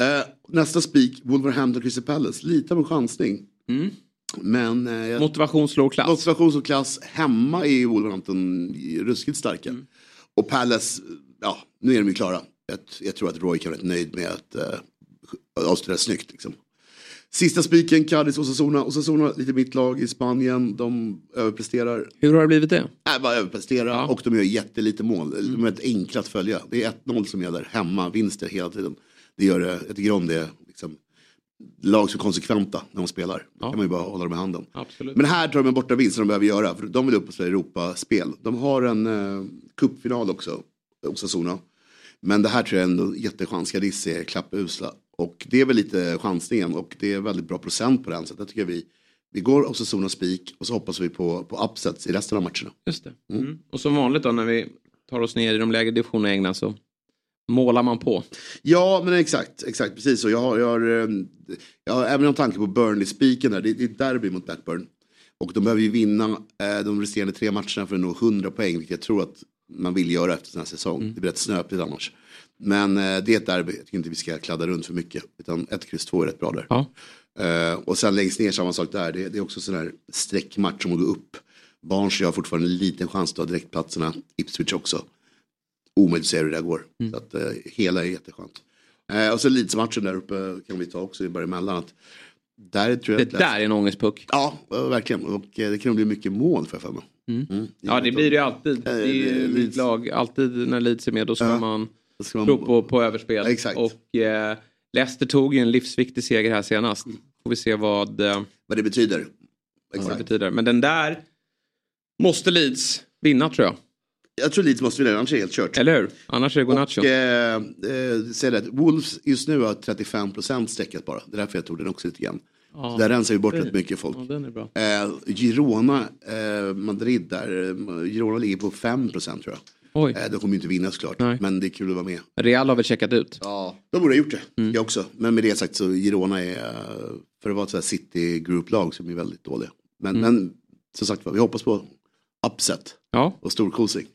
Eh, nästa spik, Wolverhampton Crystal Palace. Lite av en chansning. Mm. Men eh, Motivation slår klass. motivation och klass hemma i Wolverhampton ruskigt starka. Mm. Och Palace, ja nu är de ju klara. Jag, jag tror att Roy kan vara rätt nöjd med att uh, avsluta snyggt. Liksom. Sista spiken, Cadiz och Osasuna. Osasuna, lite mitt lag i Spanien. De överpresterar. Hur har det blivit det? Nej, bara överprestera. Ja. Och de gör jättelite mål. De är rätt enkla att följa. Det är 1-0 som gäller. Hemma, vinster hela tiden. Det gör det, jag tycker om det. Liksom, lag som är konsekventa när de spelar. Då Ja. kan man ju bara hålla dem i handen. Absolut. Men här tar de en borta vinst som de behöver göra. För de vill upp och spela Europaspel. De har en eh, cupfinal också, Osasuna. Men det här tror jag är en jättechans. Cadiz är klappusla. Och det är väl lite chansningen. Och det är väldigt bra procent på den. Så jag tycker vi, vi går Osasuna spik. Och så hoppas vi på, på upsets i resten av matcherna. Just det. Mm. Och som vanligt då när vi tar oss ner i de lägre divisionerna i England så målar man på. Ja, men exakt, exakt, precis så. Jag har, jag har, eh, jag har även en tanke på Burnley-spiken där. Det, det är derby mot Blackburn. Och de behöver ju vinna eh, de resterande tre matcherna för att nå 100 poäng, vilket jag tror att man vill göra efter den här säsong. Det blir rätt snöpligt annars. Men eh, det är ett derby, jag tycker inte vi ska kladda runt för mycket. Utan 1, kryss 2 är rätt bra där. Ja. Eh, och sen längst ner samma sak där, det, det är också sån här streckmatch som att gå upp. Barnsley har fortfarande en liten chans att ta direktplatserna, Ipswich också. Omöjligt att se hur det där går. Mm. Så att, eh, hela är jätteskönt. Eh, och så Leeds-matchen där uppe kan vi ta också bara emellan. Att där tror jag Det där är en ångestpuck. Ja, eh, verkligen. Och eh, det kan bli mycket mål för jag för mig. Mm. Ja, det blir det ju alltid. Det är ju Leeds. lag. Alltid när Leeds är med, då ska Ja. man man- tro på, på överspel. Exakt. Och eh, Leicester tog ju en livsviktig seger här senast. Får vi se vad, eh, Vad det betyder. vad det Exakt. betyder. Men den där måste Leeds vinna tror jag. Jag tror Leeds måste vinna, annars är det helt kört. Eller hur? Annars är det Gunacho. Och, eh, eh, säg det, Wolves just nu har 35% sträckat bara. Det är därför jag tog den också lite grann. Så där rensar vi bort rätt mycket folk. Bra. Eh, Girona, eh, Madrid där. eh, Girona ligger på 5% tror jag. Oj. Eh, de kommer ju inte vinna såklart. Nej. Men det är kul att vara med. Real har väl checkat ut? Ja, de borde ha gjort det. Mm. Jag också. Men med det sagt så Girona är, eh, för att vara ett City Group-lag som är väldigt dåliga. Men, Mm. men som sagt vi hoppas på upset Ja, och storkosing.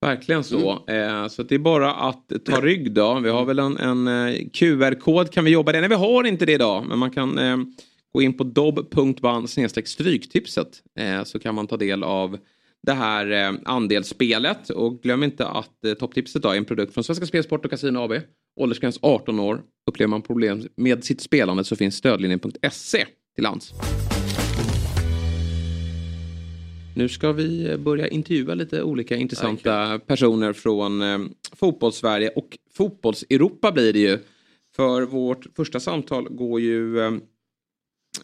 verkligen så. Eh, så det är bara att ta rygg då. Vi har väl en, en QR-kod kan vi jobba det. Nej, vi har inte det idag. Men man kan eh, gå in på dobb.ban stryktipset. Eh, så kan man ta del av det här eh, andelsspelet. Och glöm inte att eh, topptipset är en produkt från Svenska Spelsport och Casino AB. Åldersgräns 18 år. Upplever man problem med sitt spelande så finns stödlinjen.se till lands. Nu ska vi börja intervjua lite olika intressanta personer från eh, fotbollssverige och fotbolls-Europa blir det ju. För vårt första samtal går ju eh,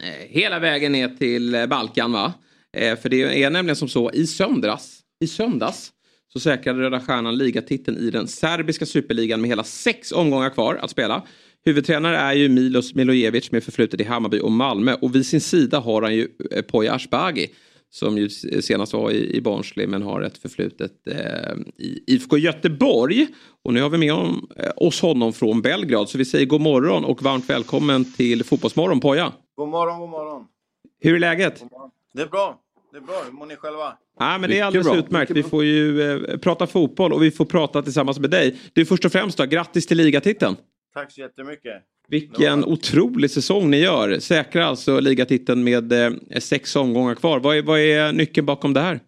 eh, hela vägen ner till eh, Balkan va? Eh, för det är nämligen som så i söndags, i söndags så säkrade Röda Stjärnan ligatiteln i den serbiska superligan med hela sex omgångar kvar att spela. Huvudtränare är ju Milos Milojevic med förflutet i Hammarby och Malmö och vid sin sida har han ju eh, Poya Asbaghi som ju senast var i, i Barnsley men har ett förflutet eh, i IFK Göteborg. Och nu har vi med om, eh, oss honom från Belgrad så vi säger god morgon och varmt välkommen till Fotbollsmorgon Poya. God morgon, god morgon. Hur är läget? Det är bra. Det är bra. Hur mår ni själva? Ja, men det är alldeles bra, utmärkt. Vi får ju eh, prata fotboll och vi får prata tillsammans med dig. Du först och främst då, grattis till ligatiteln. Tack så jättemycket. Vilken Ja. otrolig säsong ni gör. Säkrar alltså ligatiteln med eh, sex omgångar kvar. Vad är, vad är nyckeln bakom det här?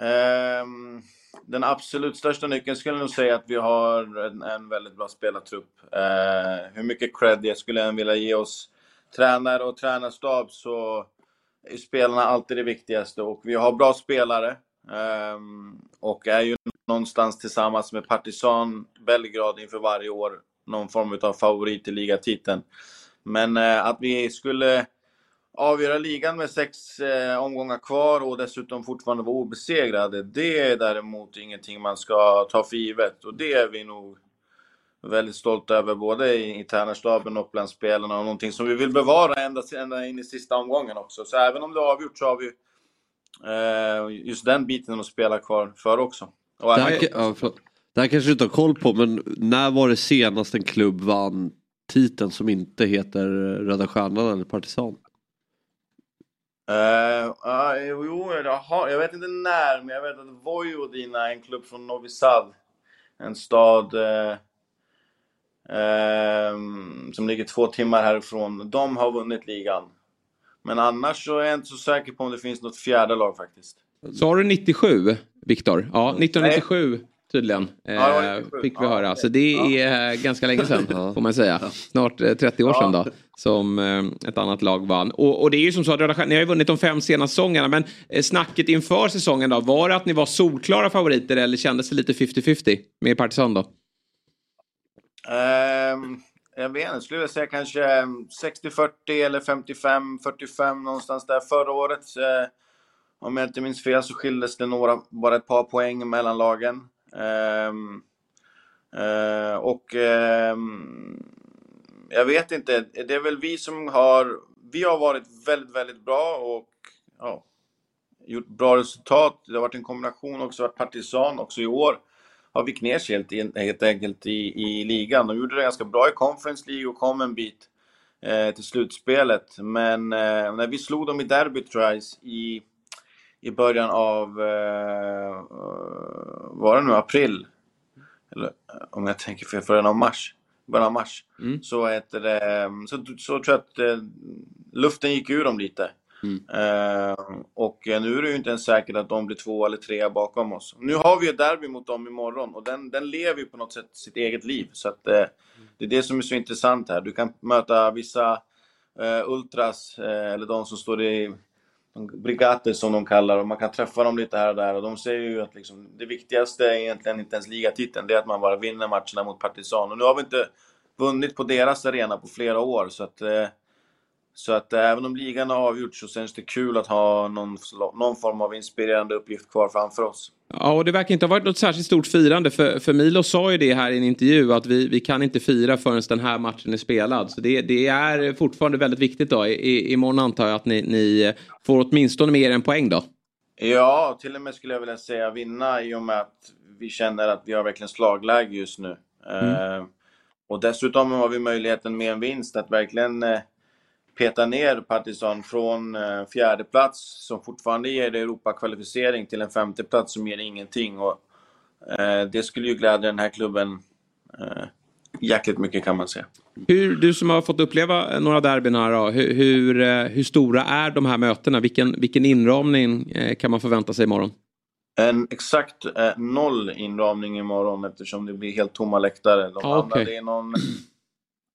Ehm, den absolut största nyckeln skulle jag nog säga att vi har en, en väldigt bra spelartrupp. Eh, hur mycket cred jag skulle än vilja ge oss tränare och tränarstab så är spelarna alltid det viktigaste och vi har bra spelare. Ehm, och är ju någonstans tillsammans med Partizan Belgrad inför varje år någon form av favorit i ligatiteln. Men eh, att vi skulle avgöra ligan med sex eh, omgångar kvar och dessutom fortfarande vara obesegrade, det är däremot ingenting man ska ta för givet. Och det är vi nog väldigt stolta över, både i, i tränarstaben och bland spelarna. Och någonting som vi vill bevara ända, ända in i sista omgången också. Så även om det är avgjort så har vi eh, just den biten att spela kvar för också. Och Det här, ja, förlåt. det här kanske du inte har koll på men när var det senast en klubb vann titeln som inte heter Röda Stjärnan eller Partisan? Uh, uh, jo, jag, har, jag vet inte när, men jag vet att Vojvodina är en klubb från Novi Sad. En stad eh, ehm, som ligger två timmar härifrån. De har vunnit ligan. Men annars så är jag inte så säker på om det finns något fjärde lag faktiskt. Sa du 97, Viktor? Ja, 1997 tydligen. Ja, det var Eh, 97. fick vi Ja, höra. Så det är eh, ganska länge sedan får man säga. Snart eh, 30 år sedan då. Som eh, ett annat lag vann. Och, och det är ju som så att Röda Stjärnan, ni har ju vunnit de fem senaste säsongerna. Men eh, snacket inför säsongen då. Var det att ni var solklara favoriter eller kändes det lite 50-50 med Partisan då? Ehm, jag vet inte, skulle jag säga kanske ehm, 60-40 eller 55-45 någonstans där. Förra året, eh, om jag inte minns fel, så skildes det några, bara ett par poäng mellan lagen. Ehm, eh, och jag vet inte, det är väl vi som har, vi har varit väldigt, väldigt bra och ja, gjort bra resultat. Det har varit en kombination också, varit Partisan också i år har vikt ner sig helt, helt enkelt i, i ligan. De gjorde det ganska bra i Conference League och kom en bit eh, till slutspelet. Men eh, när vi slog dem i derbyt tror jag, i, i början av, eh, var det nu, april? eller om jag tänker för början av mars, början av mars, Mm. så, heter det, så, så tror jag att eh, luften gick ur dem lite. Mm. Uh, och nu är det ju inte ens säkert att de blir två eller tre bakom oss. Nu har vi ett derby mot dem imorgon och den, den lever ju på något sätt sitt eget liv. Så att, uh, det är det som är så intressant här. Du kan möta vissa uh, ultras, eh, eller de som står i brigader som de kallar och man kan träffa dem lite här och där och de säger ju att liksom, det viktigaste är egentligen inte ens ligatiteln, det är att man bara vinner matcherna mot Partizan. Och nu har vi inte vunnit på deras arena på flera år så att så att eh, även om ligan har avgjorts så känns det kul att ha någon, någon form av inspirerande uppgift kvar framför oss. Ja, och det verkar inte ha varit något särskilt stort firande. För, för Milo sa ju det här i en intervju att vi, vi kan inte fira förrän den här matchen är spelad. Så det, det är fortfarande väldigt viktigt då. I, imorgon antar jag att ni, ni får åtminstone mer än poäng då. Ja, till och med skulle jag vilja säga vinna i och med att vi känner att vi har verkligen slagläge just nu. Eh, och dessutom har vi möjligheten med en vinst att verkligen eh, peta ner Partizan från eh, fjärde plats som fortfarande ger Europakvalificering till en femte plats som ger ingenting. Och, eh, det skulle ju glädja den här klubben eh, jäkligt mycket kan man säga. Hur, du som har fått uppleva några derbyn här då, hur, hur, eh, hur stora är de här mötena? Vilken, vilken inramning eh, kan man förvänta sig imorgon? En exakt eh, noll inramning imorgon eftersom det blir helt tomma läktare. De Ah, hamnade i någon...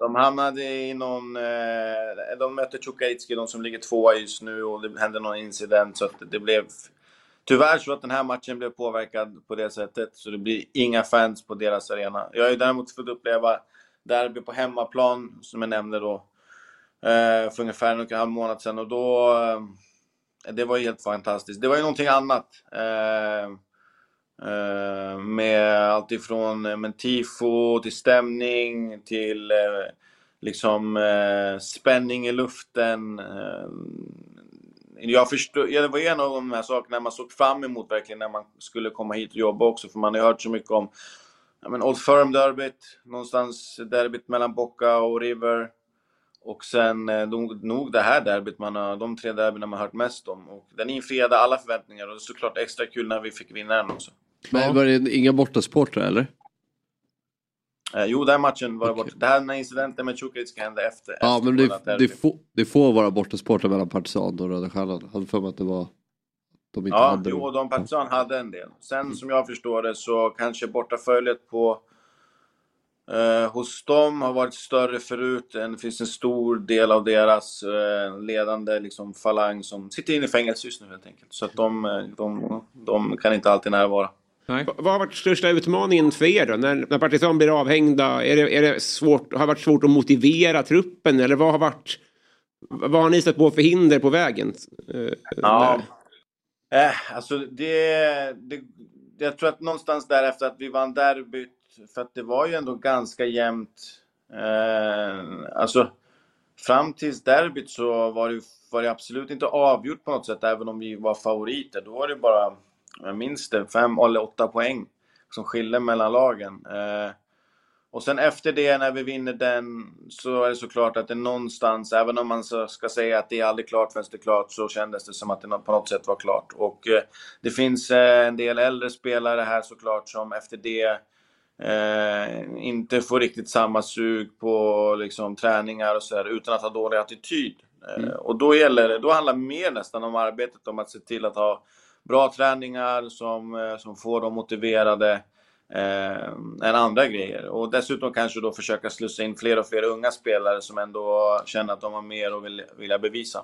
De hamnade i någon... Eh, de mötte Čukarički, de som ligger tvåa just nu och det hände någon incident så att det blev... Tyvärr så att den här matchen blev påverkad på det sättet så det blir inga fans på deras arena. Jag har ju däremot fått uppleva derby på hemmaplan som jag nämnde då eh, för ungefär en och en halv månad sedan och då... Eh, det var ju helt fantastiskt. Det var ju någonting annat. Eh, Eh, med allt ifrån eh, men tifo till stämning till eh, liksom spänning i luften. Jag förstod, ja, det var en av de här sakerna man såg fram emot verkligen när man skulle komma hit och jobba också. För man har ju hört så mycket om men Old Firm-derbyt, någonstans derbyt mellan Boca och River. Och sen nog, nog det här derbyt, man har, de tre derbyna man har hört mest om. Och den infriade alla förväntningar och såklart extra kul när vi fick vinna den också. Men var det inga bortasportrar eller? Eh, jo, den matchen var borta. Det här den här incidenten med Čukarički hände efter. Ja efter men det, det, får, det får vara bortasportrar mellan Partizan och Röda Stjärnan. Hade för mig att det var... De inte Ja, hade jo, det. de Partizan hade en del. Sen som jag förstår det så kanske bortaföljet på eh, hos dem har varit större förut. Det finns en stor del av deras eh, ledande liksom, falang som sitter inne i fängelse just nu helt enkelt. Så att de, eh, de, de kan inte alltid närvara. Nej. Vad har varit största utmaningen för er då? När, när Partizan blir avhängda, är det, är det svårt, har det varit svårt att motivera truppen? Eller vad har varit... Vad har ni stött på för hinder på vägen? Eh, Ja. Eh, alltså det, det, jag tror att någonstans därefter att vi vann derbyt, för att det var ju ändå ganska jämnt. Eh, alltså fram tills derbyt så var det, var det absolut inte avgjort på något sätt, även om vi var favoriter. Då var det bara, jag minns det, fem eller åtta poäng som skilde mellan lagen. Eh, och sen efter det, när vi vinner den, så är det såklart att det någonstans, även om man ska säga att det är aldrig klart förrän det är klart, så kändes det som att det på något sätt var klart. Och eh, det finns eh, en del äldre spelare här såklart som efter det inte får riktigt samma sug på liksom, träningar och sådär, utan att ha dålig attityd. Eh, och då gäller det, då handlar det mer nästan om arbetet om att se till att ha bra träningar som, eh, som får dem motiverade eh, än andra grejer. Och dessutom kanske då försöka slussa in fler och fler unga spelare som ändå känner att de har mer att vill, vilja bevisa.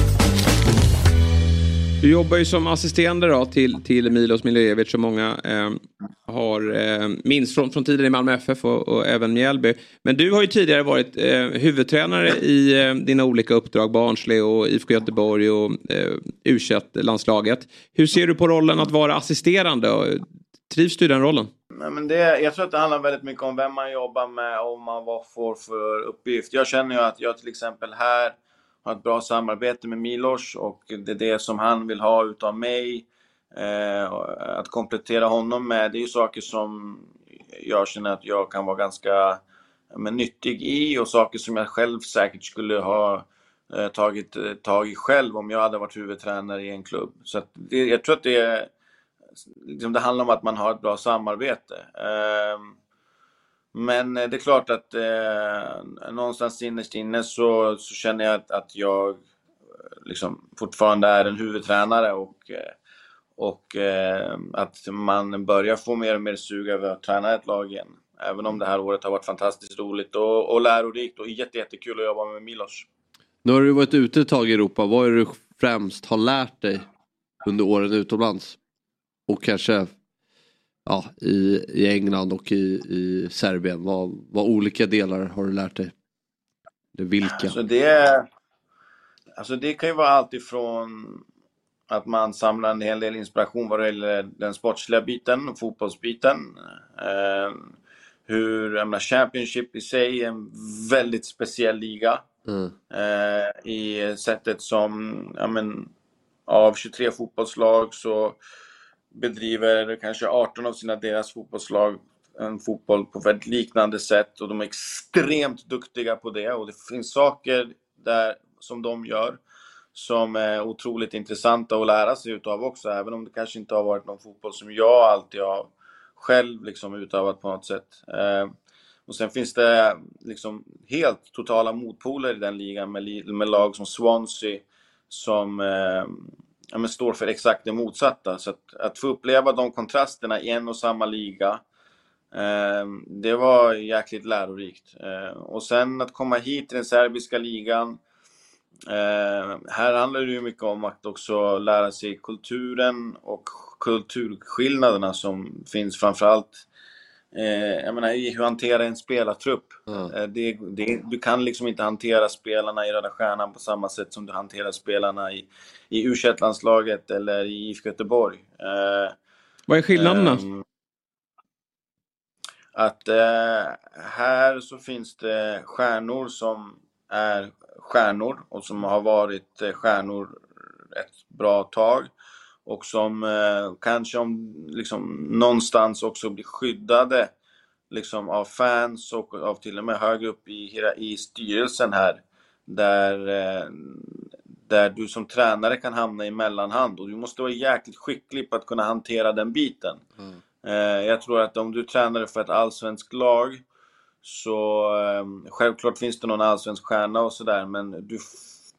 Du jobbar ju som assisterande då till, till Milos Miljevic som många eh, har eh, minst från, från tiden i Malmö FF och, och även Mjällby. Men du har ju tidigare varit eh, huvudtränare i eh, dina olika uppdrag, Barnsley och IFK Göteborg och eh, u landslaget Hur ser du på rollen att vara assisterande? Trivs du i den rollen? Nej, men det, jag tror att det handlar väldigt mycket om vem man jobbar med och vad man får för uppgift. Jag känner ju att jag till exempel här har ett bra samarbete med Milos och det är det som han vill ha utav mig. Eh, att komplettera honom med, det är ju saker som jag känner att jag kan vara ganska men, nyttig i och saker som jag själv säkert skulle ha eh, tagit eh, tag i själv om jag hade varit huvudtränare i en klubb. Så det, jag tror att det, liksom, det handlar om att man har ett bra samarbete. Eh, men eh, det är klart att eh, någonstans innerst inne så, så känner jag att, att jag eh, liksom fortfarande är en huvudtränare och, eh, och eh, att man börjar få mer och mer sug över att träna ett lag igen. Även om det här året har varit fantastiskt roligt och, och lärorikt och jättekul att jobba med Milos. Nu har du varit ute ett tag i Europa. Vad är det du främst har lärt dig under åren utomlands? Och kanske ja, i, i England och i, i Serbien? Vad, vad olika delar har du lärt dig? Det vilka? Alltså det, alltså det kan ju vara allt ifrån att man samlar en hel del inspiration vad det gäller den sportsliga biten, fotbollsbiten. Eh, hur, jag menar, Championship i sig är en väldigt speciell liga. Mm. Eh, I sättet som, ja men, av 23 fotbollslag så bedriver kanske 18 av sina deras fotbollslag en fotboll på väldigt liknande sätt och de är extremt duktiga på det och det finns saker där som de gör som är otroligt intressanta att lära sig utav också, även om det kanske inte har varit någon fotboll som jag alltid har själv liksom utövat på något sätt. Eh, och sen finns det liksom helt totala motpoler i den ligan med, med lag som Swansea som eh, ja, men står för exakt det motsatta. Så att, att få uppleva de kontrasterna i en och samma liga, eh, det var jäkligt lärorikt. Eh, och sen att komma hit till den serbiska ligan, eh, här handlar det ju mycket om att också lära sig kulturen och kulturskillnaderna som finns framförallt Eh, jag menar, hur hantera en spelartrupp. Mm. Eh, det, det, du kan liksom inte hantera spelarna i Röda Stjärnan på samma sätt som du hanterar spelarna i, i u landslaget eller i IFK Göteborg. Eh, Vad är skillnaderna? Ehm, att eh, här så finns det stjärnor som är stjärnor och som har varit eh, stjärnor ett bra tag och som eh, kanske om, liksom, någonstans också blir skyddade liksom, av fans och av till och med högre upp i, i styrelsen här. Där, eh, där du som tränare kan hamna i mellanhand och du måste vara jäkligt skicklig på att kunna hantera den biten. Mm. Eh, jag tror att om du tränar för ett allsvenskt lag så eh, självklart finns det någon allsvensk stjärna och sådär men du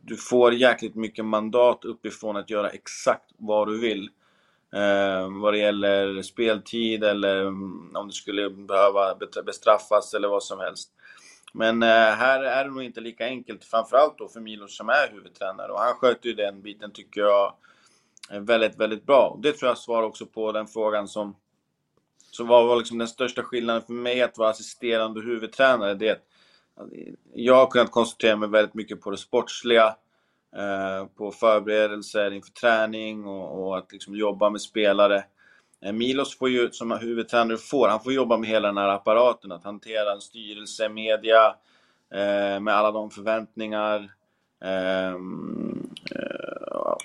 du får jäkligt mycket mandat uppifrån att göra exakt vad du vill. Eh, vad det gäller speltid eller mm, om du skulle behöva bestraffas eller vad som helst. Men eh, här är det nog inte lika enkelt, framförallt då för Milos som är huvudtränare och han sköter ju den biten tycker jag eh, väldigt, väldigt bra. Det tror jag svarar också på den frågan som så vad var liksom den största skillnaden för mig att vara assisterande huvudtränare? Det är att jag har kunnat koncentrera mig väldigt mycket på det sportsliga, eh, på förberedelser inför träning och, och att liksom jobba med spelare. Eh, Milos får ju, som huvudtränare får, han får jobba med hela den här apparaten, att hantera en styrelse, media, eh, med alla de förväntningar. Ehm,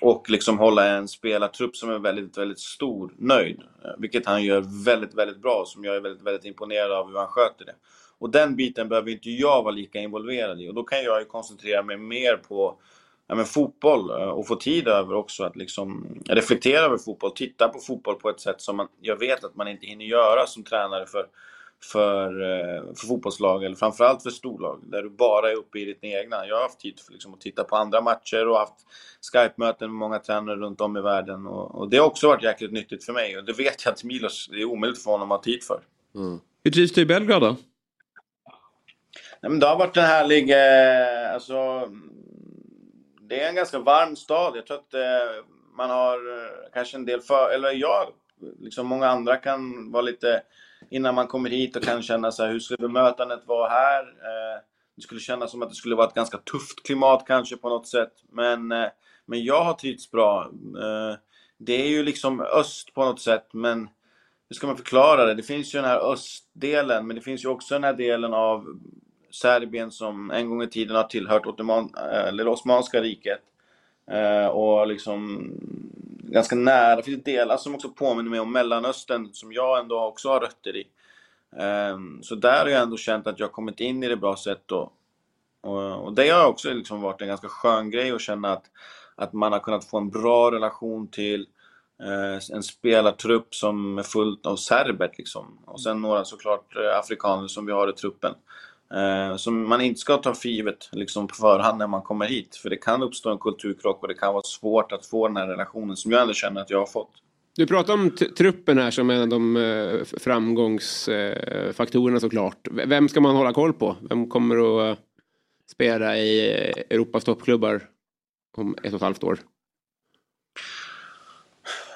och liksom hålla en spelartrupp som är väldigt, väldigt stor nöjd. Vilket han gör väldigt, väldigt bra, som jag är väldigt, väldigt imponerad av hur han sköter det. Och den biten behöver inte jag vara lika involverad i och då kan jag ju koncentrera mig mer på ja, men fotboll eh, och få tid över också att liksom reflektera över fotboll, titta på fotboll på ett sätt som man, jag vet att man inte hinner göra som tränare för, för, eh, för fotbollslag eller framförallt för storlag där du bara är uppe i ditt egna. Jag har haft tid för liksom att titta på andra matcher och haft Skype-möten med många tränare runt om i världen och, och, det har också varit jäkligt nyttigt för mig och det vet jag att Milos, det är omöjligt för honom att ha tid för. Mm. Hur trivs du i Belgrad då? Nej, men det har varit en härlig... Eh, alltså, det är en ganska varm stad. Jag tror att eh, man har eh, kanske en del för, eller jag, liksom många andra kan vara lite, innan man kommer hit och kan känna så här, hur skulle bemötandet vara här? Eh, det skulle kännas som att det skulle vara ett ganska tufft klimat kanske på något sätt. Men, eh, men jag har trivts bra. Eh, det är ju liksom öst på något sätt, men hur ska man förklara det? Det finns ju den här östdelen, men det finns ju också den här delen av Serbien som en gång i tiden har tillhört Ottoman, eh, eller Osmanska riket. Eh, och liksom ganska nära, det finns delar som också påminner mig om Mellanöstern som jag ändå också har rötter i. Eh, så där har jag ändå känt att jag kommit in i det bra sätt och, och, och det har också liksom varit en ganska skön grej att känna att, att man har kunnat få en bra relation till eh, en spelartrupp som är fullt av serber liksom. Och sen några såklart eh, afrikaner som vi har i truppen. Eh, som man inte ska ta för givet liksom på förhand när man kommer hit. För det kan uppstå en kulturkrock och det kan vara svårt att få den här relationen som jag ändå känner att jag har fått. Du pratar om truppen här som en av de eh, framgångsfaktorerna eh, såklart. Vem ska man hålla koll på? Vem kommer att eh, spela i Europas toppklubbar om ett och ett halvt år?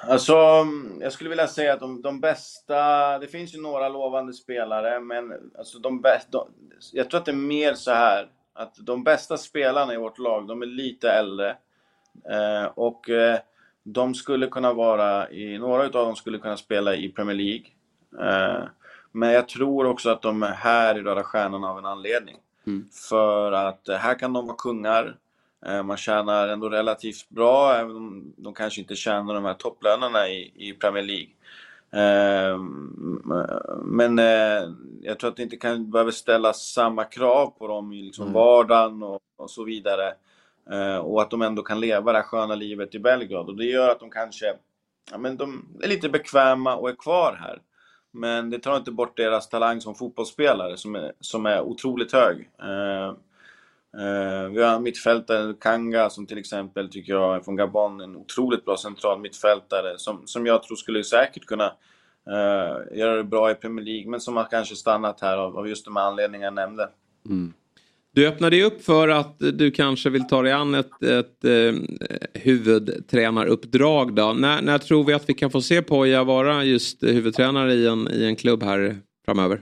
Alltså, jag skulle vilja säga att de, de bästa, det finns ju några lovande spelare, men alltså de bästa, jag tror att det är mer så här att de bästa spelarna i vårt lag, de är lite äldre. Eh, och eh, de skulle kunna vara i, några utav dem skulle kunna spela i Premier League. Eh, men jag tror också att de är här i Röda Stjärnan av en anledning. Mm. För att eh, här kan de vara kungar. Eh, man tjänar ändå relativt bra, även om de kanske inte tjänar de här topplönerna i, i Premier League. Eh, men eh, jag tror att det inte kan behöva ställas samma krav på dem i liksom mm. vardagen och, och så vidare. Och att de ändå kan leva det här sköna livet i Belgrad. Och det gör att de kanske ja, men de är lite bekväma och är kvar här. Men det tar inte bort deras talang som fotbollsspelare som är, som är otroligt hög. Uh, vi har mittfältare, Kanga, som till exempel tycker jag är från Gabon, en otroligt bra central mittfältare som, som jag tror skulle säkert kunna uh, göra det bra i Premier League, men som har kanske stannat här av, av just de anledningar jag nämnde. Mm. Du öppnade ju upp för att du kanske vill ta dig an ett, ett eh, huvudtränaruppdrag. Då. När, när tror vi att vi kan få se Poja vara just huvudtränare i en, i en klubb här framöver?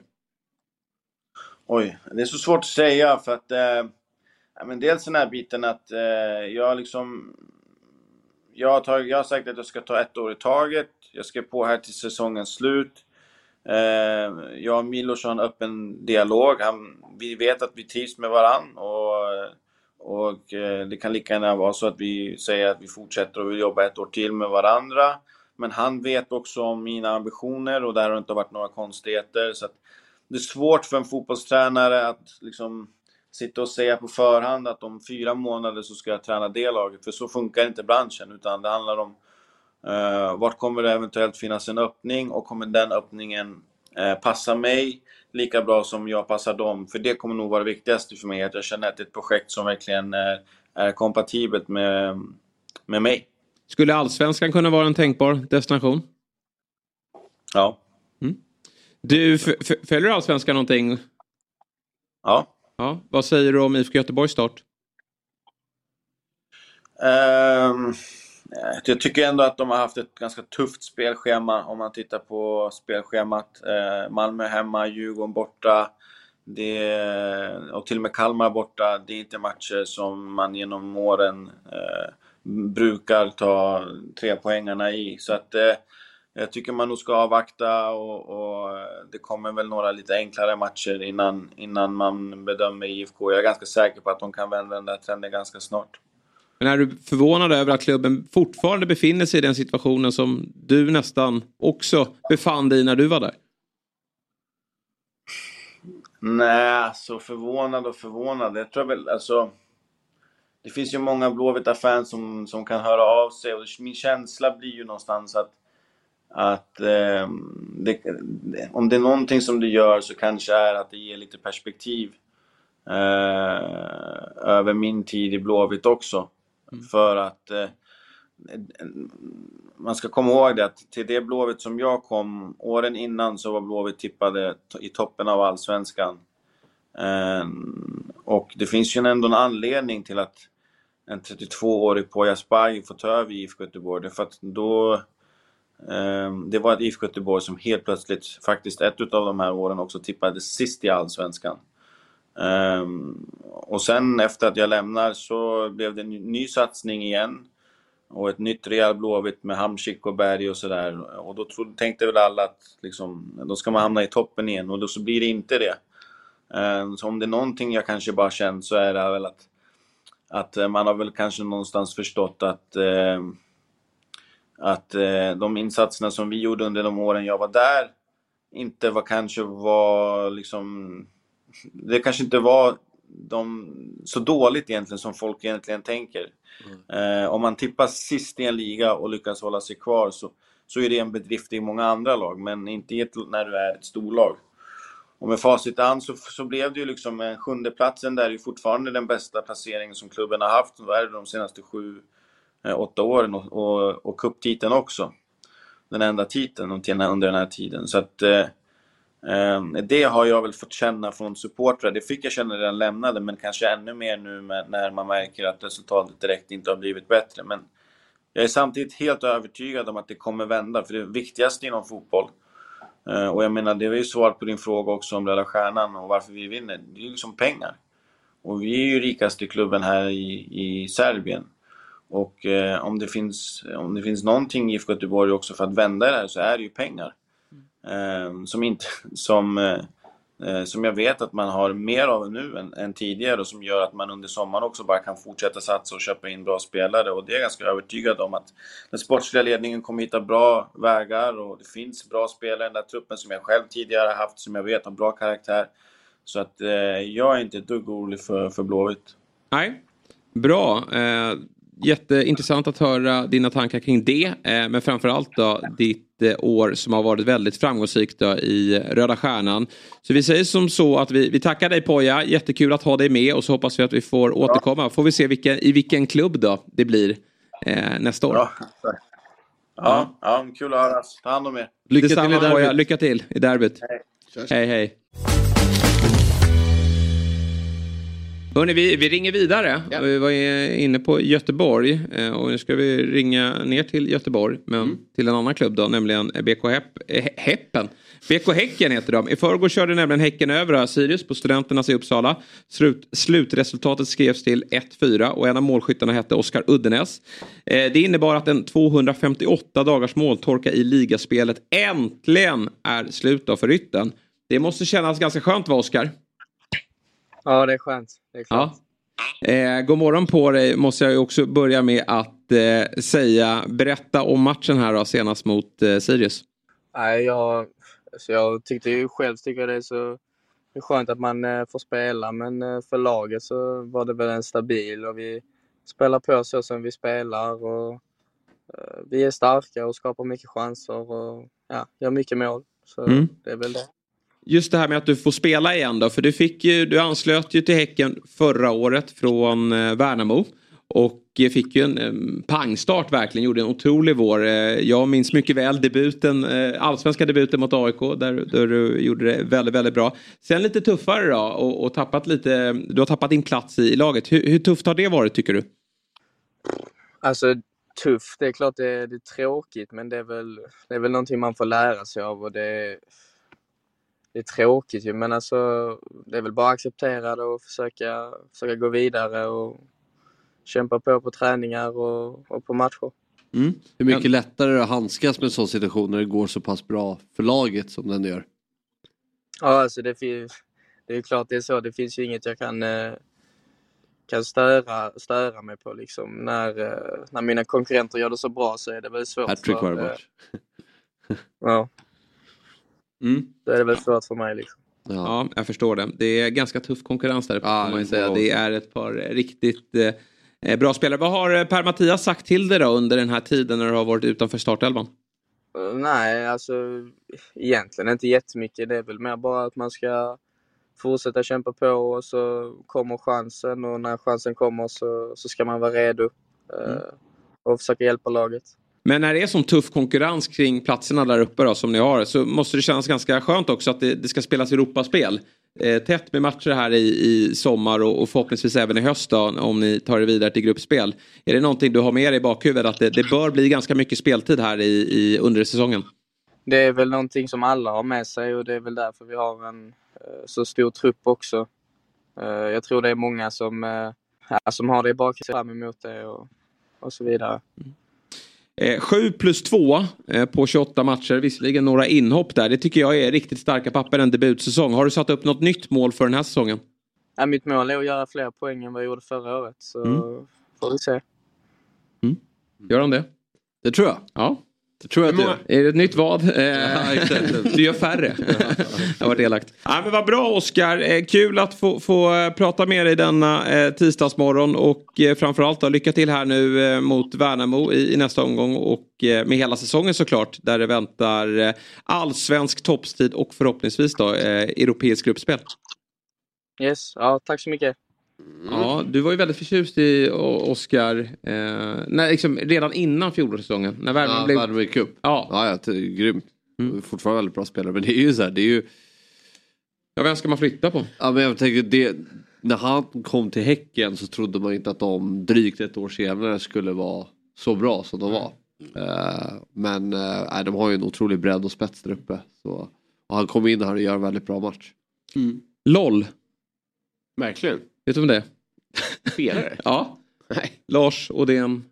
Oj, det är så svårt att säga för att eh, Ja, men dels den här biten att eh, jag liksom... Jag har, tagit, jag har sagt att jag ska ta ett år i taget. Jag ska på här till säsongens slut. Eh, jag och Milos har en öppen dialog. Han, vi vet att vi trivs med varann och, och eh, det kan lika gärna vara så att vi säger att vi fortsätter och vill jobba ett år till med varandra. Men han vet också om mina ambitioner och där har det inte varit några konstigheter. Så det är svårt för en fotbollstränare att liksom sitta och säga på förhand att om fyra månader så ska jag träna det laget. För så funkar inte branschen. Utan det handlar om uh, vart kommer det eventuellt finnas en öppning och kommer den öppningen uh, passa mig lika bra som jag passar dem. För det kommer nog vara det viktigaste för mig. Att jag känner att det är ett projekt som verkligen är, är kompatibelt med, med mig. Skulle Allsvenskan kunna vara en tänkbar destination? Ja. Mm. Du, följer Allsvenskan någonting? Ja. Ja, vad säger du om IFK Göteborgs start? Um, jag tycker ändå att de har haft ett ganska tufft spelschema om man tittar på spelschemat. Uh, Malmö hemma, Djurgården borta. Det, och till och med Kalmar borta. Det är inte matcher som man genom åren uh, brukar ta tre poängarna i. Så att uh, jag tycker man nog ska avvakta och, och, det kommer väl några lite enklare matcher innan, innan man bedömer IFK. Jag är ganska säker på att de kan vända den där trenden ganska snart. Men är du förvånad över att klubben fortfarande befinner sig i den situationen som du nästan också befann dig i när du var där? Nej, så förvånad och förvånad. Jag tror väl alltså... Det finns ju många Blåvita fans som, som kan höra av sig och min känsla blir ju någonstans att att eh, det, om det är någonting som du gör så kanske är att det ger lite perspektiv eh, över min tid i Blåvitt också. Mm. För att eh, man ska komma ihåg det att till det Blåvitt som jag kom, åren innan så var Blåvitt tippade i toppen av Allsvenskan. Eh, och det finns ju ändå en anledning till att en 32-årig Poya Asbaghi får ta över IFK Göteborg. Därför att då... Ehm, det var ett IFK Göteborg som helt plötsligt, faktiskt ett av de här åren också tippade sist i Allsvenskan. Ehm, och sen efter att jag lämnar så blev det en ny satsning igen. Och ett nytt Real Blåvitt med Hamsik och Berg och sådär. Och då trodde, tänkte väl alla att liksom, då ska man hamna i toppen igen och då så blir det inte det. Ehm, så om det är någonting jag kanske bara känt så är det väl att, att man har väl kanske någonstans förstått att, eh, att de insatserna som vi gjorde under de åren jag var där inte var kanske var liksom... Det kanske inte var de, så dåligt egentligen som folk egentligen tänker. Mm. Eh, om man tippar sist i en liga och lyckas hålla sig kvar så, så är det en bedrift i många andra lag, men inte ett, när du är ett storlag. Och med facit i hand så, så blev det ju liksom sjunde platsen där är ju fortfarande den bästa placeringen som klubben har haft de senaste sju, eh, Eh, åtta åren och, och, och cuptiteln också. Den enda titeln under den här tiden. Så att eh, eh, det har jag väl fått känna från supportrar. Det fick jag känna när jag lämnade, men kanske ännu mer nu med, när man märker att resultatet direkt inte har blivit bättre. Men jag är samtidigt helt övertygad om att det kommer vända, för det viktigaste inom fotboll Eh, och jag menar, det var ju svar på din fråga också om Röda Stjärnan och varför vi vinner. Det är ju liksom pengar. Och vi är ju rikaste klubben här i, i Serbien. Och eh, om, det finns, om det finns någonting i IFK Göteborg också för att vända det här så är det ju pengar. Eh, som, inte, som eh, Eh, som jag vet att man har mer av nu än, än, tidigare och som gör att man under sommaren också bara kan fortsätta satsa och köpa in bra spelare. Och det är jag ganska övertygad om att den sportsliga ledningen kommer hitta bra vägar och det finns bra spelare i den där truppen som jag själv tidigare haft, som jag vet har bra karaktär. Så att eh, jag är inte ett dugg orolig för, för Blåvitt. Nej, bra. Jätteintressant att höra dina tankar kring det. Eh, men framförallt då ditt eh, år som har varit väldigt framgångsrikt då, i Röda Stjärnan. Så vi säger som så att vi, vi tackar dig Poja. Jättekul att ha dig med och så hoppas vi att vi får återkomma. Får vi se vilken, i vilken klubb då det blir eh, nästa år. Ja, ja, ja, kul att höras. Ta hand om er. Lycka till i derbyt. Lycka till i derbyt. Hej, hej. hej. Hörrni, vi, vi ringer vidare. Ja. Vi var inne på Göteborg eh, och nu ska vi ringa ner till Göteborg men mm. till en annan klubb då, nämligen BK Hepp, eh, Heppen. BK Häcken heter de. I förrgår körde nämligen Häcken över Sirius på Studenternas i Uppsala. Slut, slutresultatet skrevs till 1-4 och en av målskyttarna hette Oskar Uddenäs. Eh, det innebar att en 258 dagars måltorka i ligaspelet äntligen är slut för Rytten. Det måste kännas ganska skönt va Oskar? Ja, det är skönt. Det är klart. Ja. Eh, god morgon på dig måste jag också börja med att eh, säga. Berätta om matchen här då, senast mot eh, Sirius. Nej, jag, alltså jag tyckte ju själv tycker det är så det är skönt att man eh, får spela men eh, för laget så var det väl en stabil och vi spelar på så som vi spelar och eh, vi är starka och skapar mycket chanser och ja, gör mycket mål. Så mm. det är väl det just det här med att du får spela igen då. För du, fick ju, du anslöt ju till Häcken förra året från eh, Värnamo. Och fick ju en eh, pangstart verkligen, gjorde en otrolig vår. Eh, jag minns mycket väl debuten, allsvenska debuten mot AIK där, där du gjorde det väldigt, väldigt bra. Sen lite tuffare då och, och tappat lite, du har tappat din plats i, i laget. Hur, hur, tufft har det varit tycker du? Alltså tufft, det är klart det, det är tråkigt men det är, väl, det är väl någonting man får lära sig av och det det är tråkigt ju, men alltså det är väl bara att acceptera det och försöka, försöka gå vidare och kämpa på på träningar och, och på matcher. Mm. Hur mycket men... lättare är det att handskas med en sån situation när det går så pass bra för laget som den gör? Ja, alltså det, det är klart det är så. Det finns ju inget jag kan, eh, kan störa, störa mig på liksom. När, eh, när mina konkurrenter gör det så bra så är det väl svårt. Hattrick var det Ja. Mm. Då är det väl svårt för mig. Liksom. Ja. ja, jag förstår det. Det är ganska tuff konkurrens där ja, man säga. Det är ett par riktigt eh, bra spelare. Vad har eh, Per-Mattias sagt till dig då under den här tiden när du har varit utanför startelvan? Uh, nej, alltså egentligen inte jättemycket. Det är väl mer bara att man ska fortsätta kämpa på och så kommer chansen och när chansen kommer så, så ska man vara redo mm. och försöka hjälpa laget. Men när det är sån tuff konkurrens kring platserna där uppe då, som ni har så måste det kännas ganska skönt också att det, det ska spelas Europaspel. eh, tätt med matcher här i, i sommar och, och förhoppningsvis även i höst då, om ni tar er vidare till gruppspel. Är det någonting du har med dig i bakhuvudet att det, det bör bli ganska mycket speltid här i, i under säsongen? Det är väl någonting som alla har med sig och det är väl därför vi har en eh, så stor trupp också. Eh, Jag tror det är många som, eh, som har det i bakhuvudet fram emot det och, och så vidare. Eh, 7 plus 2 eh, på 28 matcher, visserligen några inhopp där. Det tycker jag är riktigt starka papper en debutsäsong. Har du satt upp något nytt mål för den här säsongen? Ja, mitt mål är att göra fler poäng än vad jag gjorde förra året så Mm. får vi se. Gör han det? Det tror jag. Ja. Det tror jag att det Är det ett nytt vad? Du gör färre. det har varit elakt. Ja, men vad bra Oskar. Eh, kul att få, få eh, prata med dig denna eh, tisdagsmorgon. Och framförallt då, lycka till här nu mot Värnamo i, i nästa omgång. Och med hela säsongen såklart. Där det väntar allsvensk toppstid och förhoppningsvis då europeisk gruppspel. Yes, ja, tack så mycket. Ja, du var ju väldigt förtjust i O- Oskar eh, när, liksom, redan innan fjolårssäsongen. När Värnamo Ja, blev... Värnamo Cup. Ja. Ja, ja, det är grymt. Fortfarande väldigt bra spelare. Men det är ju så här, det är ju... Ja, vem ska man flytta på? Ja, men jag tänker det... När han kom till Häcken så trodde man inte att de drygt ett år senare skulle vara så bra som de var. Eh, men nej, de har ju en otrolig bredd och spets där uppe. Så, och han kom in här och gör en väldigt bra match. LOL. Verkligen. Vet du om det är? Spelare? Ja. Lars Odén.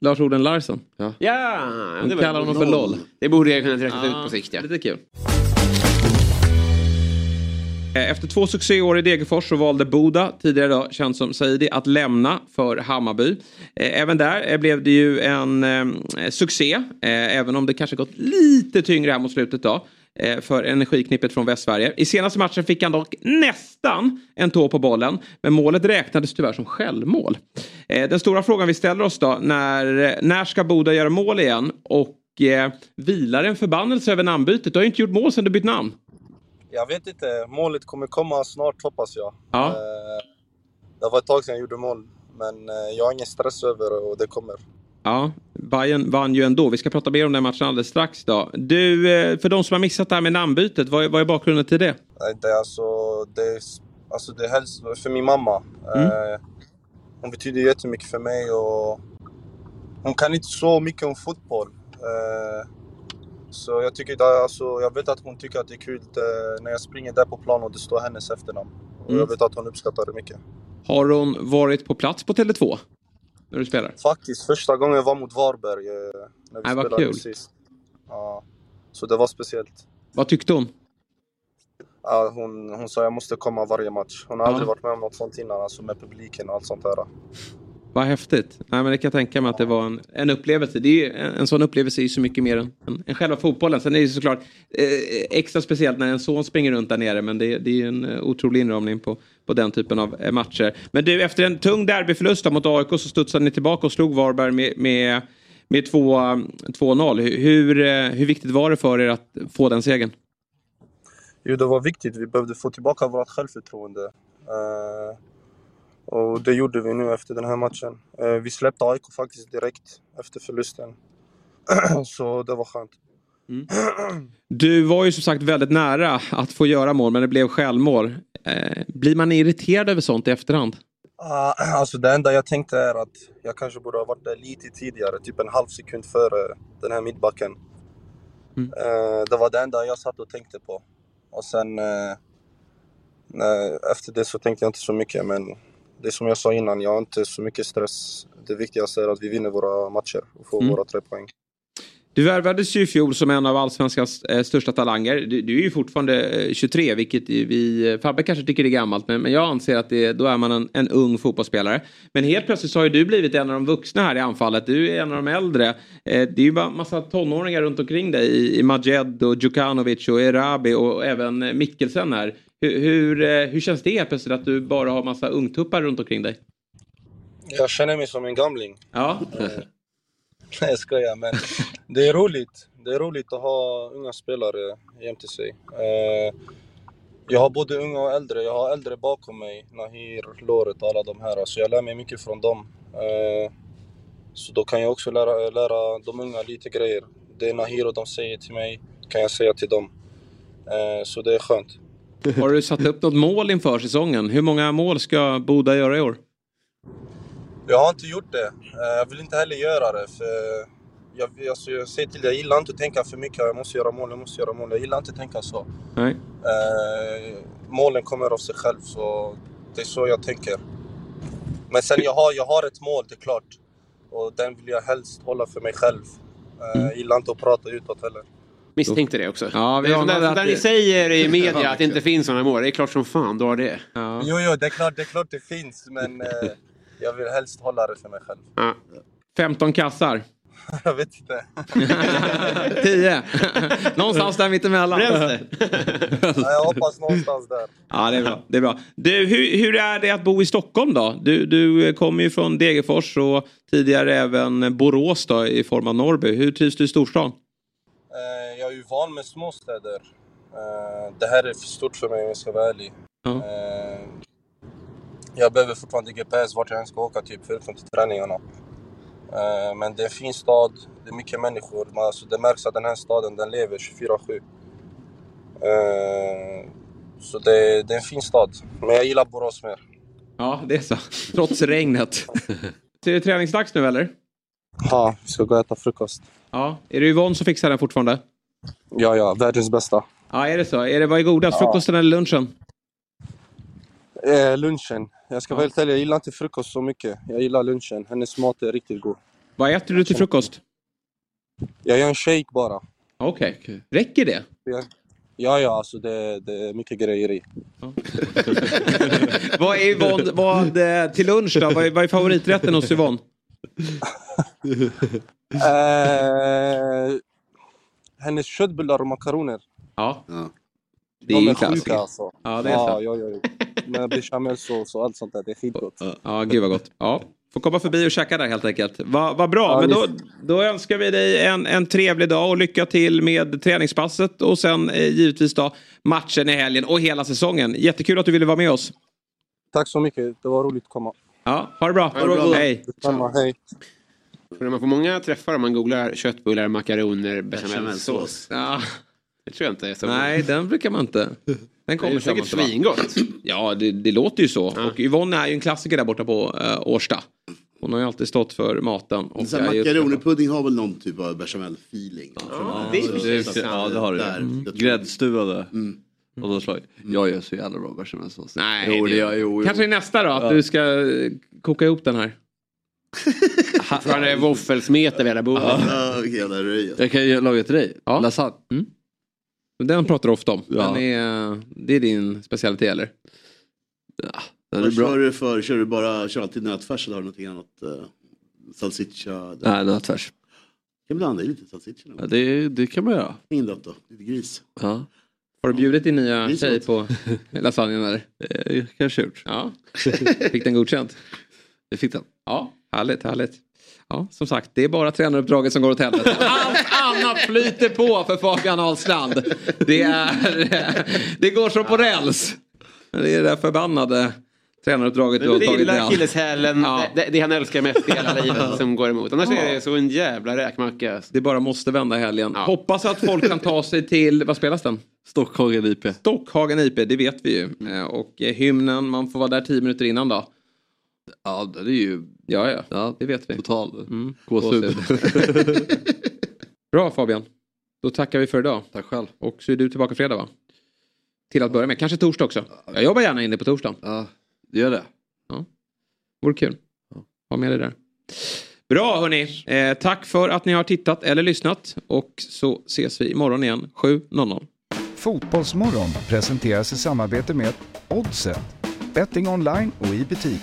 Lars Oden Larsen. Ja. Ja, De kallar honom för LOL. Det borde jag kunna räkna Ja, ut på sikt. Ja. Lite kul. Eh, Efter två succéår i Degerfors så valde Boda, tidigare då känd som Saidi, att lämna för Hammarby. Eh, Även där eh, blev det ju en succé, även om det kanske gått lite tyngre här mot slutet då. Eh, För energiknippet från Västsverige. I senaste matchen fick han dock nästan en tå på bollen. Men målet räknades tyvärr som självmål. Eh, Den stora frågan vi ställer oss då, när, när ska Boda göra mål igen? Och eh, vilar en förbannelse över namnbytet? Du har ju inte gjort mål sedan du bytt namn. Jag vet inte. Målet kommer komma snart hoppas jag. Ja. Eh, Det var ett tag sedan jag gjorde mål. Men eh, jag har ingen stress över och det kommer. Ja, Bayern vann ju ändå. Vi ska prata mer om den matchen alldeles strax då. Du, eh, för de som har missat det här med namnbytet, vad är, vad är bakgrunden till det? Det är alltså, det är, alltså det är för min mamma. Mm. Eh, Hon betyder jättemycket för mig och hon kan inte så mycket om fotboll. Eh, Så jag tycker det, alltså, jag vet att hon tycker att det är kul när jag springer där på plan och det står hennes efternamn. Och Mm. jag vet att hon uppskattar det mycket. Har hon varit på plats på Tele2? När du spelar? Faktiskt, första gången jag var mot Varberg eh, när vi Nej, vad spelade kul. sist. Ja, så det var speciellt. Vad tyckte hon? Ja, hon, hon sa jag måste komma varje match. Hon har Ja. aldrig varit med om något sånt innan, alltså med publiken och allt sånt där. Vad häftigt. Nej, men det kan jag tänka mig att det var en, en upplevelse. Det är ju, en, en sån upplevelse är ju så mycket mer än, än, än själva fotbollen. Sen är det ju såklart eh, extra speciellt när en son springer runt där nere. Men det, det är ju en eh, otrolig inramning på, på den typen av eh, matcher. Men du, efter en tung derbyförlust mot AIK så studsade ni tillbaka och slog Varberg med, med, med 2-0. Eh, hur, eh, hur, viktigt var det för er att få den segern? Jo, det var viktigt. Vi behövde få tillbaka vårt självförtroende. Uh, och det gjorde vi nu efter den här matchen. Uh, vi släppte AIK faktiskt direkt efter förlusten. Så det var skönt. Du var ju som sagt väldigt nära att få göra mål men det blev självmål. Eh, blir man irriterad över sånt i efterhand? Ah, alltså det enda jag tänkte är att jag kanske borde ha varit där lite tidigare, typ en halv sekund före den här mittbacken. Eh, det var det enda jag satt och tänkte på. Och sen eh, nej, efter det så tänkte jag inte så mycket men det är som jag sa innan, jag har inte så mycket stress. Det viktigaste är att vi vinner våra matcher och får Mm. våra tre poäng. Du värvades ju i fjol som en av allsvenskans eh, största talanger. Du, du är ju fortfarande eh, 23, vilket i- vi... Fabbe kanske tycker det är gammalt, men, men jag anser att det, då är man en, en ung fotbollsspelare. Men helt plötsligt så har ju du blivit en av de vuxna här i anfallet. Du är en av de äldre. Eh, det är ju bara massa tonåringar runt omkring dig i, i Majed och Djukanovic och Erabi och även eh, Mikkelsen här. Hur, hur, eh, hur känns det helt plötsligt att du bara har massa ungtuppar runt omkring dig? Jag känner mig som en gamling. Ja. Nej jag skojar men det är roligt. Det är roligt att ha unga spelare jämte sig. Eh, jag har både unga och äldre. Jag har äldre bakom mig. Nahir, Loret och alla de här. Så jag lär mig mycket från dem. Eh, så då kan jag också lära, lära de unga lite grejer. Det Nahir och de säger till mig kan jag säga till dem. Eh, så det är skönt. Har du satt upp något mål inför säsongen? Hur många mål ska Boda göra i år? Jag har inte gjort det. Jag vill inte heller göra det. För jag, alltså, jag säger till dig, jag gillar inte att tänka för mycket. Jag måste göra mål, jag måste göra mål. Jag gillar inte att tänka så. Nej. Eh, målen kommer av sig själv, så det är så jag tänker. Men sen jag har, jag har ett mål, det är klart. Och den vill jag helst hålla för mig själv. Eh, Jag gillar inte att prata utåt heller. Misstänkte det också. Ja, vi det är där, ni säger i media Ja, att det inte finns sådana mål. Det är klart som fan du har det. Jo, jo, det är klart det, är klart det finns, men eh, jag vill helst hålla det för mig själv. 15 kassar? jag vet inte. 10? Någonstans där mittemellan. Ja, jag hoppas någonstans där. Ja, det är bra. Det är bra. Du, hur, hur är det att bo i Stockholm då? Du, du kommer ju från Degerfors och tidigare även Borås då, i form av Norrby. Hur trivs du i storstan? Eh, jag är ju van med småstäder. Eh, det här är för stort för mig om jag ska vara ärlig. Eh, jag behöver fortfarande GPS vart jag än ska åka, typ, förutom till träningarna. Eh, men det är en fin stad, det är mycket människor. Man, alltså, det märks att den här staden den lever 24-7. Eh, så det, det är en fin stad. Men jag gillar Borås mer. Ja, det är så. Trots regnet. Så är det träningsdags nu eller? Ja, vi ska gå och äta frukost. Ja. Är det Yvonne som fixar den fortfarande? Ja, ja, världens bästa. Ja, är det så? Är det, vad är godast? Ja. Frukosten eller lunchen? Eh, lunchen. Jag ska vara helt ärlig, jag gillar inte frukost så mycket. Jag gillar lunchen. Hennes mat är riktigt god. Vad äter du till frukost? Jag gör en shake bara. Okej. Räcker det? Ja, ja, ja alltså det, det är mycket grejer i. vad är Yvonne, vad, eh, till lunch då? Vad är, vad är favoriträtten hos Yvonne? eh, hennes köttbullar och makaroner. Ja. De är ju är sjuka alltså. Ja, det är ja, så. Ja, ja, ja. Med bechamelsås och allt sånt där. Det är skitgott. Ja, gud vad gott. Ja. Får komma förbi och käka där helt enkelt. Vad vad bra, Ja, men då, då önskar vi dig en, en trevlig dag och lycka till med träningspasset och sen eh, givetvis då matchen i helgen och hela säsongen. Jättekul att du ville vara med oss. Tack så mycket. Det var roligt att komma. Ja, ha det bra. Ha det bra. Hej. Detsamma, hej. För man får många träffar om man googlar köttbullar, makaroner, bechamelsås. Ja. Det tror jag inte är så. Nej, den brukar man inte. Den kommer Det är säkert svingott. Ja, det, det låter ju så. Och Yvonne är ju en klassiker där borta på uh, Årsta. Hon har ju alltid stått för maten. Makaronerpudding har väl någon typ av bechamel-feeling. Ja, det ju så. Ja, det har det. Mm. Gräddstuvade. Mm. Slag. Jag gör så jävla bra bechamelsås. Nej, jo, det- det jag. Jo, jo. Kanske nästa då, att Ja. du ska eh, koka ihop den här. Från det våffelsmet över hela bordet. Ja. Jag kan ju laga till dig. Ja. Lasagne. Den pratar du ofta om. Ja. Den är, det är din specialitet eller? Ja, den är Vad bra. kör du för? Kör du bara kör alltid nötfärs eller har du någonting annat? Uh, salsiccia? Nej, nötfärs. Kan blanda i lite salsiccia. Ja, det, det kan man göra. Indot då? Lite gris. Ja. Har du bjudit din nya är tjej på lasagnen eller? Eh, kanske gjort. Ja. Fick den godkänt? Det fick den. Ja, härligt, härligt. Ja, som sagt, det är bara tränaruppdraget som går åt helvete. Allt annat flyter på för Fabian Ahlstrand. Det, är, det går som på räls. Det är det där förbannade tränaruppdraget du har Det tagit dig an. akilleshälen, Ja. det, det han älskar mest i hela livet som går emot. Annars är det så en jävla räkmacka. Det bara måste vända helgen. Hoppas att folk kan ta sig till, vad spelas den? Stockhagen IP. Stockhagen IP, det vet vi ju. Eh, Och eh, hymnen, man får vara där tio minuter innan då. Ja, det är ju Ja, ja, ja, det vet vi. total Mm. gåshud. Bra Fabian. Då tackar vi för idag. Tack själv. Och så är du tillbaka fredag va? Till att börja med. Kanske torsdag också. Jag jobbar gärna inne på torsdagen. Ja, det gör det. Vore kul. Ha med dig där. Bra hörni. Eh, tack för att ni har tittat eller lyssnat. Och så ses vi imorgon igen 7.00. Fotbollsmorgon presenteras i samarbete med Oddset, betting online och i butik.